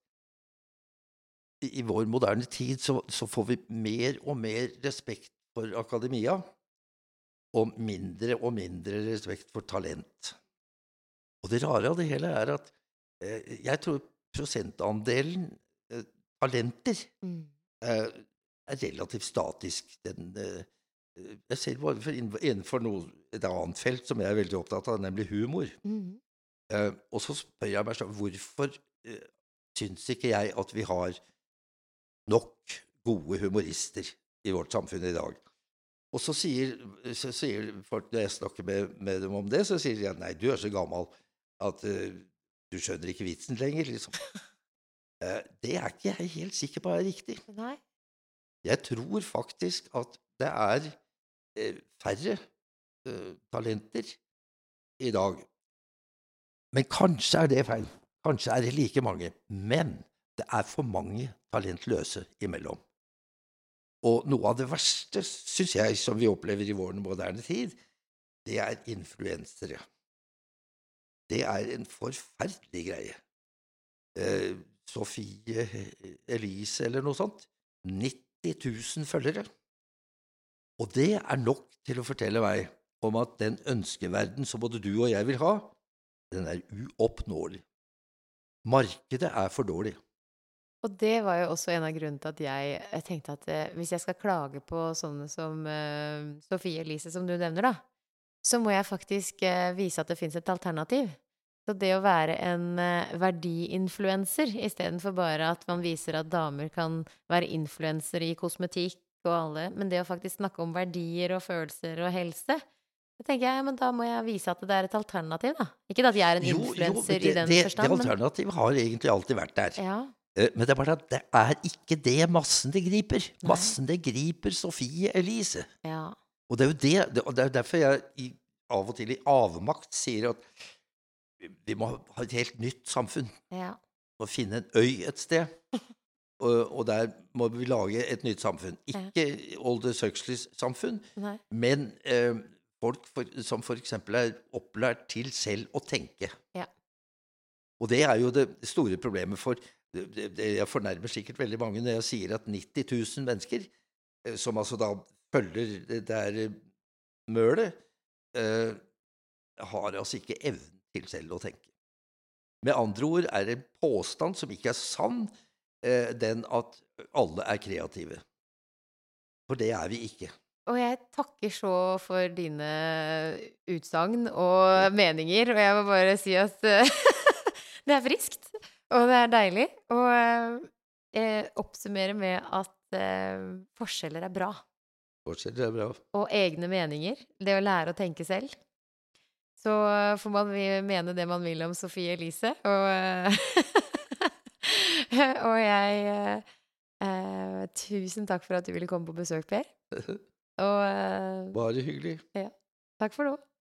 i, vår moderne tid så, så får vi mer og mer respekt for akademia, og mindre og mindre respekt for talent. Og det rare av det hele er at eh, jeg tror prosentandelen eh, talenter Mm. eh, er relativt statisk. Den, eh, jeg ser bare for innenfor, innenfor noe, et annet felt som jeg er veldig opptatt av, nemlig humor. Mm. Eh, og så spør jeg meg selv hvorfor eh, syns ikke jeg at vi har nok gode humorister i vårt samfunn i dag? Og så sier, så sier folk, når jeg snakker med, med dem om det, så sier de at nei, du er så gammel at uh, du skjønner ikke vitsen lenger, liksom. uh, det er ikke jeg helt sikker på er riktig. Nei. Jeg tror faktisk at det er uh, færre talenter i dag. Men kanskje er det feil. Kanskje er det like mange. Men det er for mange talentløse imellom. Og noe av det verste, syns jeg, som vi opplever i vår moderne tid, det er influensere. Det er en forferdelig greie. Eh, Sofie Elise eller noe sånt. 90 000 følgere. Og det er nok til å fortelle meg om at den ønskeverden som både du og jeg vil ha, den er uoppnåelig. Markedet er for dårlig. Og det var jo også en av grunnene til at jeg, jeg tenkte at eh, hvis jeg skal klage på sånne som eh, Sofie Elise, som du nevner, da, så må jeg faktisk eh, vise at det fins et alternativ. Så det å være en eh, verdiinfluenser istedenfor bare at man viser at damer kan være influensere i kosmetikk og alle, men det å faktisk snakke om verdier og følelser og helse da tenker jeg, men da må jeg vise at det er et alternativ, da. Ikke at jeg er en influenser i den det, det alternativet men har egentlig alltid vært der. ja. Eh, Men det er bare at det er ikke det massen det griper. Massen det griper Sofie Elise. Ja. Og det er jo det, og det er derfor jeg i, av og til i avmakt sier at vi- vi må ha et helt nytt samfunn. Ja. Må finne en øy et sted. Og, og der må vi lage et nytt samfunn. Ikke Olders Huxleys samfunn, Nei. men eh, folk for, som f.eks. er opplært til selv å tenke. Ja. Og det er jo det store problemet for Jeg fornærmer sikkert veldig mange når jeg sier at 90 000 mennesker, eh, som altså da følger det der eh, mølet, eh, har altså ikke evnen til selv å tenke. Med andre ord er det en påstand som ikke er sann, den at alle er kreative. For det er vi ikke. Og jeg takker så for dine utsagn og meninger, og jeg må bare si at det er friskt, og det er deilig. å eh, oppsummere med at eh, forskjeller er bra. Forskjeller er bra. Og egne meninger. Det å lære å tenke selv. Så får man mene det man vil om Sofie Elise, og eh, Og jeg eh, eh, Tusen takk for at du ville komme på besøk, Per. Og eh, Bare hyggelig. takk for nå.